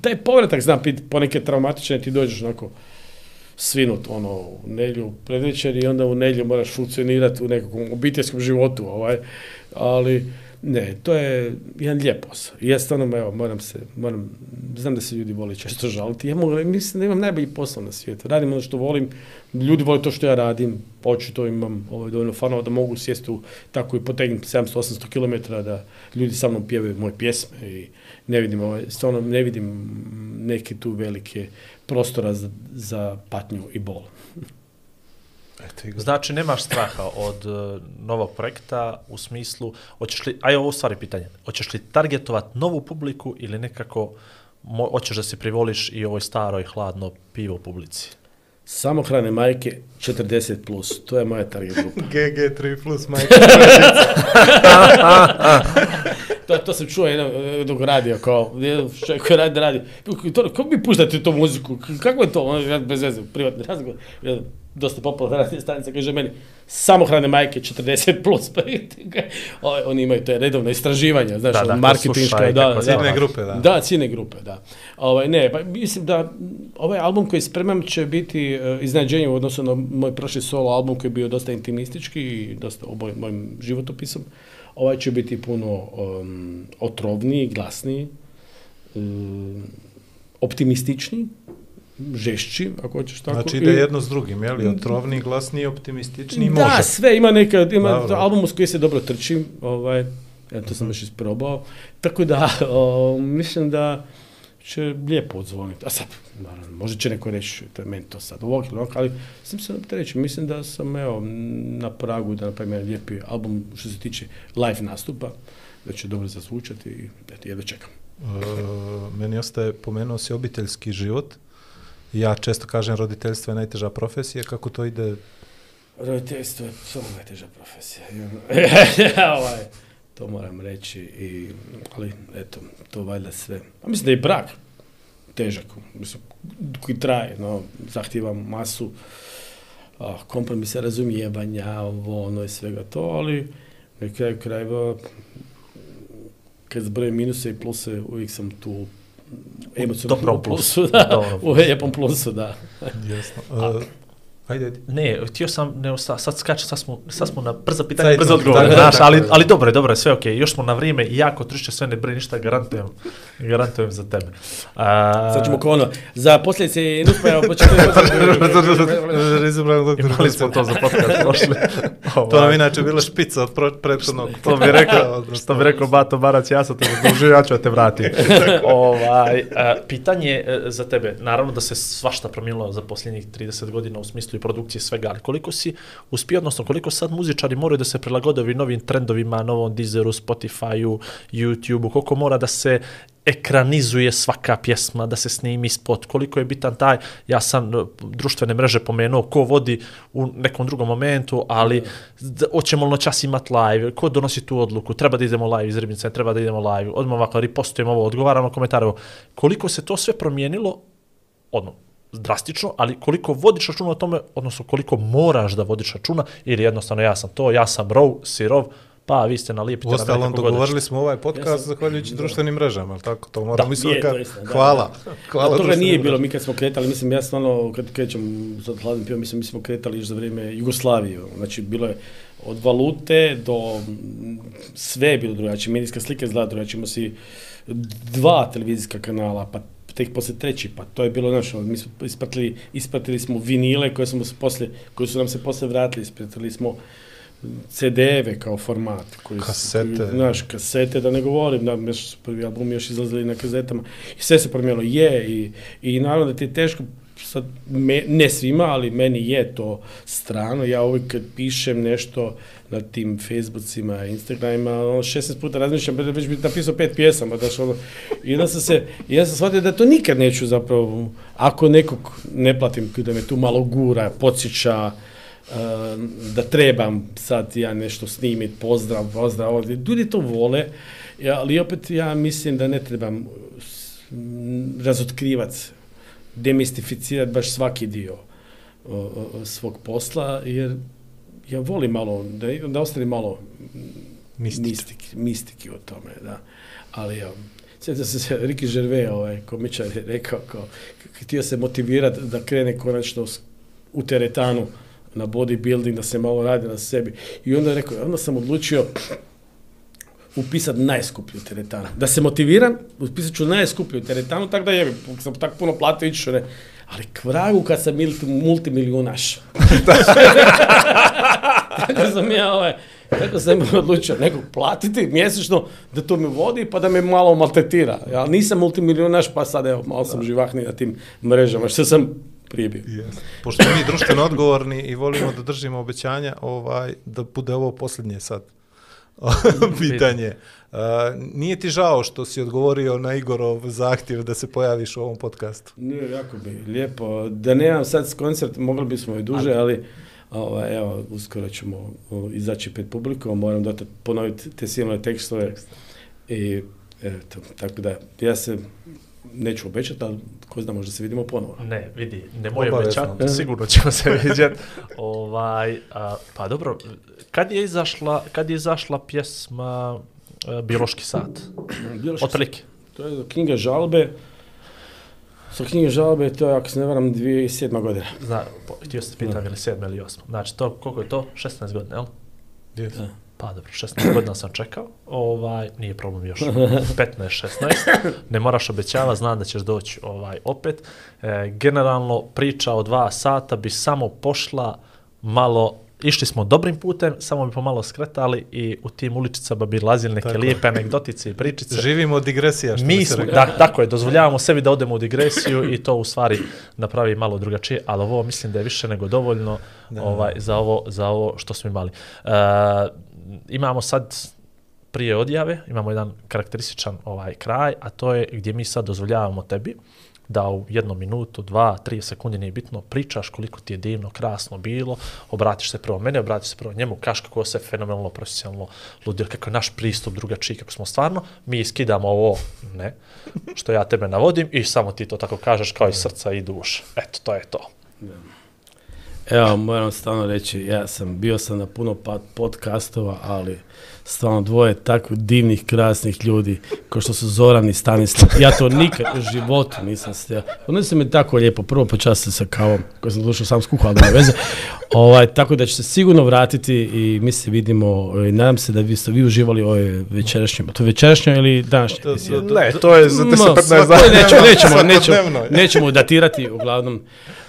taj povratak zna poneke traumatične traumatičan, ti dođeš onako svinut, ono, u nedjelju predvečer i onda u nedjelju moraš funkcionirati u nekakvom obiteljskom životu, ovaj, ali ne, to je jedan lijep posao. Ja stvarno, evo, moram se, moram, znam da se ljudi vole često žaliti. Ja mogu, mislim da imam najbolji posao na svijetu. Radim ono što volim, ljudi vole to što ja radim, očito imam ovaj, dovoljno fanova da mogu sjesti tako i potegnem 700-800 km, da ljudi sa mnom pjevaju moje pjesme i ne vidim, ovaj, stvarno ne vidim neke tu velike prostora za, za patnju i bol. Znači, nemaš straha od e, novog projekta u smislu, hoćeš li, a ovo stvari pitanje, hoćeš li targetovat novu publiku ili nekako mo, hoćeš da se privoliš i ovoj staroj hladno pivo publici? Samo hrane majke 40 plus, to je moja target grupa. GG 3 plus majke. to, to sam čuo jednog e, radio, kao, čovjek koji radi, radi. Kako mi puštate tu muziku? Kako je to? Ono, bez veze, privatni razgovor dosta popularna stanica, kaže meni, samohrane majke 40 plus, pa oni imaju to je redovno istraživanje, znaš, da, ono, da, da, pa da, grupe, da. Da, cijene grupe, da. Ovaj, ne, pa mislim da ovaj album koji spremam će biti uh, iznenađenje u odnosu na moj prošli solo album koji je bio dosta intimistički i dosta moj, mojim životopisom. Ovaj će biti puno otrovniji, glasniji, um, optimističniji, žešći, ako hoćeš tako. Znači ide jedno s drugim, je li? Otrovni, glasniji, optimistični, može. Da, sve, ima neka, ima album s koji se dobro trči, ovaj, ja to sam mhm. još isprobao, tako da, mislim da će lijepo odzvoniti. A sad, naravno, možda će neko reći, to je meni to sad ovog ili ovog, ali sam se Mislim da sam, evo, na pragu da napravim jedan lijepi album što se tiče live nastupa, da će dobro zazvučati i eto, jedva čekam. E, meni ostaje, pomenuo si obiteljski život, ja često kažem roditeljstvo je najteža profesija, kako to ide? Roditeljstvo je samo najteža profesija. Ovaj, to moram reći, i, ali eto, to valjda sve. A pa mislim da je brak težak, mislim, koji traje, no, zahtjeva masu kompromisa, razumijevanja, ovo, ono i svega to, ali na kraju krajeva, kad zbrojim minuse i pluse, uvijek sam tu Evo plus dobro uplosu, da. Dobro. U Lijepom da. Jasno. A, ajde Ne, htio sam, ne, sad skače, sad smo, sad smo na brza pitanja, brza odgovora, znaš, ali, ali dobro je, dobro je, sve okej, okay. još smo na vrijeme i jako trišće, sve ne brini, ništa garantujem, garantujem za tebe. A... Sad ćemo kono, za posljedice nuspera početi. Imali smo to za podcast prošli. to nam inače bila špica od prethodnog. to bi rekao, što bi rekao Bato Barac, ja sam te zadužio, ja ću te vratiti. ovaj, pitanje za tebe, naravno da se svašta promijenilo za posljednjih 30 godina u smislu produkcije svega, ali koliko si uspio, odnosno koliko sad muzičari moraju da se prilagode ovim novim trendovima, novom Deezeru, YouTube-u, koliko mora da se ekranizuje svaka pjesma, da se snimi spot, koliko je bitan taj, ja sam e, društvene mreže pomenuo, ko vodi u nekom drugom momentu, ali hoćemo li noćas imat live, ko donosi tu odluku, treba da idemo live iz Ribnice, treba da idemo live, odmah ovako ripostujemo ovo, odgovaramo komentarima, koliko se to sve promijenilo, odmah, ono, drastično, ali koliko vodiš računa o tome, odnosno koliko moraš da vodiš računa, jer jednostavno ja sam to, ja sam rov, sirov, pa vi ste na lijepite na dogovorili smo ovaj podcast zahvaljujući društvenim mrežama, ali tako? To moramo hvala. Da, hvala nije bilo, mi kad smo kretali, mislim, ja stvarno, kad krećem sa hladnim mislim, mi smo kretali još za vrijeme Jugoslavije, znači bilo je od valute do sve je bilo drugačije, medijska slika je drugačije, Imamo si dva televizijska kanala, pa tek posle treći, pa to je bilo naš, ono, mi smo ispratili, ispratili smo vinile koje, smo posle, koji su nam se poslije vratili, ispratili smo CD-eve kao format. Koji kasete. Su, naš, kasete, da ne govorim, da su prvi album još izlazili na kazetama. I sve se promijenilo, je, i, i naravno da ti je teško sad, ne svima, ali meni je to strano. Ja uvijek kad pišem nešto, na tim Facebookima, Instagramima, ono 16 puta razmišljam, već bi napisao pet pjesama, daš ono, i onda sam se, i ja sam shvatio da to nikad neću zapravo, ako nekog ne platim, da me tu malo gura, podsjeća, eh, da trebam sad ja nešto snimit, pozdrav, pozdrav, ovdje, ljudi to vole, ali opet ja mislim da ne trebam razotkrivat, demistificirat baš svaki dio svog posla, jer ja volim malo, da, da ostane malo mistike. Mistiki, o tome, da. Ali ja, da se se Riki Žerve, ovaj komičar je rekao kao, htio se motivirati da krene konačno u teretanu na bodybuilding, da se malo radi na sebi. I onda je rekao, onda sam odlučio upisat najskuplju teretanu. Da se motiviram, upisat ću najskuplju teretanu, tako da je, sam tako puno platio, ići ne ali kvragu kad sam multi, multimilijunaš. tako sam ja ovaj, tako sam odlučio nekog platiti mjesečno da to mi vodi pa da me malo maltetira. Ja nisam multimilijunaš pa sad evo malo sam živahni na tim mrežama što sam prije bio. Yes. Pošto mi društveno odgovorni i volimo da držimo obećanja, ovaj, da bude ovo posljednje sad pitanje. Uh, nije ti žao što si odgovorio na Igorov zahtjev da se pojaviš u ovom podcastu? Nije, jako bi lijepo. Da nemam sad koncert, mogli bismo i duže, ali ovaj, evo, uskoro ćemo izaći pred publikom, moram da ponoviti te silne tekstove. I, eto, tako da, ja se neću obećati, ali ko zna, možda se vidimo ponovo. Ne, vidi, ne obećati, sigurno ćemo se vidjeti. ovaj, pa dobro, kad je izašla, kad je izašla pjesma e, Biološki sat? Biološki Otprilike. To je knjiga žalbe. Sa knjige žalbe to je, ako se ne varam, 2007. godina. Zna, po, htio se pitam ili 7. ili 8. Znači, to, koliko je to? 16 godina, jel? Da. Pa dobro, 16 godina sam čekao, ovaj, nije problem još, 15-16, ne moraš obećava, znam da ćeš doći ovaj, opet. E, generalno, priča o dva sata bi samo pošla malo išli smo dobrim putem, samo bi pomalo skretali i u tim uličicama bi lazili neke lijepe anegdotice i pričice. Živimo od digresija. Mi smo, da, tako je, dozvoljavamo sebi da odemo u digresiju i to u stvari napravi malo drugačije, ali ovo mislim da je više nego dovoljno ovaj, za, ovo, za ovo što smo imali. E, imamo sad prije odjave, imamo jedan karakterističan ovaj kraj, a to je gdje mi sad dozvoljavamo tebi da u jednu minutu, dva, tri sekunde nije bitno, pričaš koliko ti je divno, krasno bilo, obratiš se prvo mene, obratiš se prvo njemu, kaš kako se fenomenalno, profesionalno ludi, kako je naš pristup drugačiji, kako smo stvarno, mi skidamo ovo, ne, što ja tebe navodim i samo ti to tako kažeš kao i srca i duša Eto, to je to. Evo, moram stvarno reći, ja sam, bio sam na puno pa-, podcastova, ali stvarno dvoje tako divnih, krasnih ljudi, kao što su Zoran i Stanislav. Ja to nikad u životu nisam stio. Oni su me tako lijepo, prvo počastili sa kavom, koji sam došao sam skuhao, ali veze. Ovaj, tako da će se sigurno vratiti i mi se vidimo, nadam se da vi ste vi uživali ove večerašnje, to je večerašnje ili današnje? Ne, to je za 15 dana. Nećemo, nećemo, nećemo, nećemo datirati, uglavnom.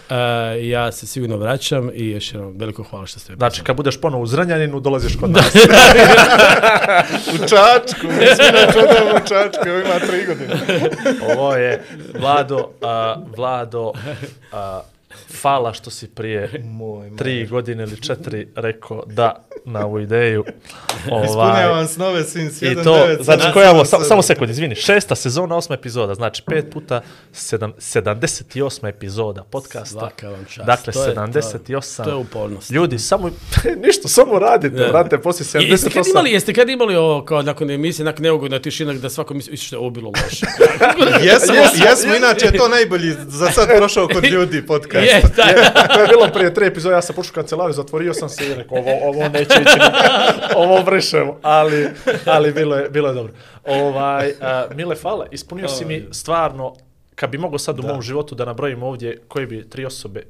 Uh, ja se sigurno vraćam i još jednom veliko hvala što ste Znači, kad budeš ponovo u Zranjaninu, dolaziš kod nas. u Čačku, mi smo na u Čačku, ima tri godine. Ovo je Vlado, uh, Vlado, uh, Fala što si prije Moj, tri godine ili četiri rekao da na ovu ideju. Ovaj, Ispunjavam snove svim I to, znači koja ovo, sam, samo sekund, izvini, šesta sezona, osma epizoda, znači pet puta sedam, 78 epizoda podcasta. Svaka vam čast. Dakle, to je, 78. To, to je upornost. Ljudi, samo, ništa, samo radite, yeah. brate, poslije 78. Jeste kad imali, jeste kad imali ovo, kao nakon emisije, nakon neugodna tišina, da svako misli, je ovo bilo loše. jesmo, jesmo, inače, to najbolji za sad prošao kod ljudi podcast da. to je bilo prije tri epizode, ja sam pušu kancelariju, zatvorio sam se i rekao, ovo, ovo neće ići, ovo vršemo, ali, ali bilo, je, bilo je dobro. Ovaj, mile, hvala, ispunio si mi stvarno, kad bi mogao sad u da. mom životu da nabrojim ovdje koje bi tri osobe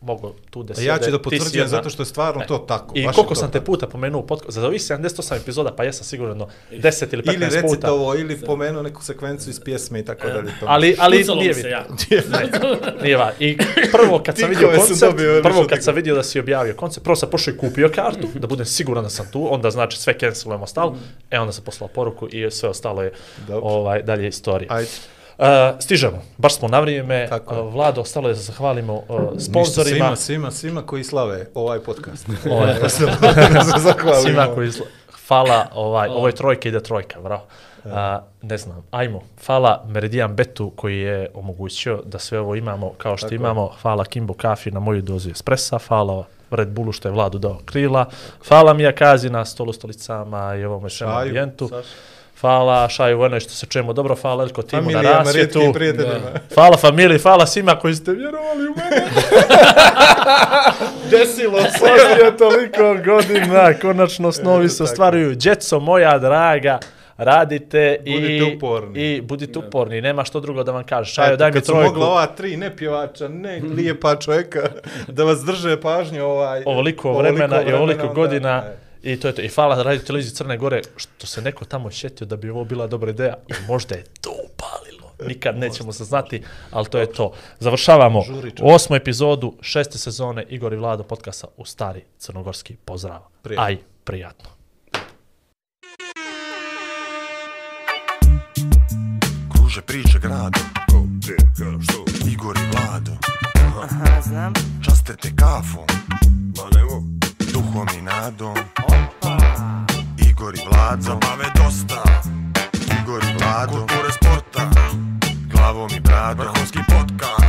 mogu tu da pa Ja ću da potvrđujem zato što je stvarno e, to tako. I koliko sam te puta pomenuo podcastu, za ovih 78 epizoda, pa jesam sigurno 10 ili 15 puta. Ili recitovo, ili pomenuo neku sekvencu iz pjesme i tako e, dalje. To. Ali, nije Nije, I prvo kad sam vidio prvo kad sam vidio da si objavio koncert, prvo sam pošao i kupio kartu, da budem siguran da sam tu, onda znači sve cancelujemo ostalo, e onda sam poslao poruku i sve ostalo je ovaj, dalje istorija. Ajde stižemo, baš smo na vrijeme. Vlado, ostalo je da zahvalimo uh, sponsorima. Svima, svima, svima koji slave ovaj podcast. Ovaj, svima koji Hvala, ovaj, ovo trojka, ide trojka, bravo. Uh, ne znam, ajmo. Hvala Meridian Betu koji je omogućio da sve ovo imamo kao što imamo. Hvala Kimbo Kafi na moju dozu espressa, hvala Red Bullu što je Vladu dao krila, hvala Mija Kazi na stolu stolicama i ovom šemu ambijentu. Hvala Šaju vojnoj što se čujemo dobro, hvala Elko timu Familija, na rasvjetu. Hvala familiji, hvala svima koji ste vjerovali u mene. Desilo se. Poslije toliko godina, konačno snovi e, se ostvaruju. Djeco moja draga, radite budite i, uporni. i budite uporni. Nema što drugo da vam kažem. Šajo, daj mi trojku. Kad mogla ova tri ne pjevača, mhm. ne lijepa čovjeka, da vas drže pažnju ovaj... Ovoliko vremena, i ovoliko godina. E. I to je to. I hvala radi Televiziji Crne Gore što se neko tamo šetio da bi ovo bila dobra ideja. I možda je to upalilo. Nikad nećemo se znati, ali to je to. Završavamo osmu epizodu šeste sezone Igor i Vlado podcasta u stari crnogorski pozdrav. Aj, prijatno. Kruže priče grado, Igor i Vlado. znam. Časte te kafom. Ma nemo. Duhom i nadom. Igor i Vlad zabave dosta Igor i Vlad kulture sporta Glavom i bradom Vrhovski podcast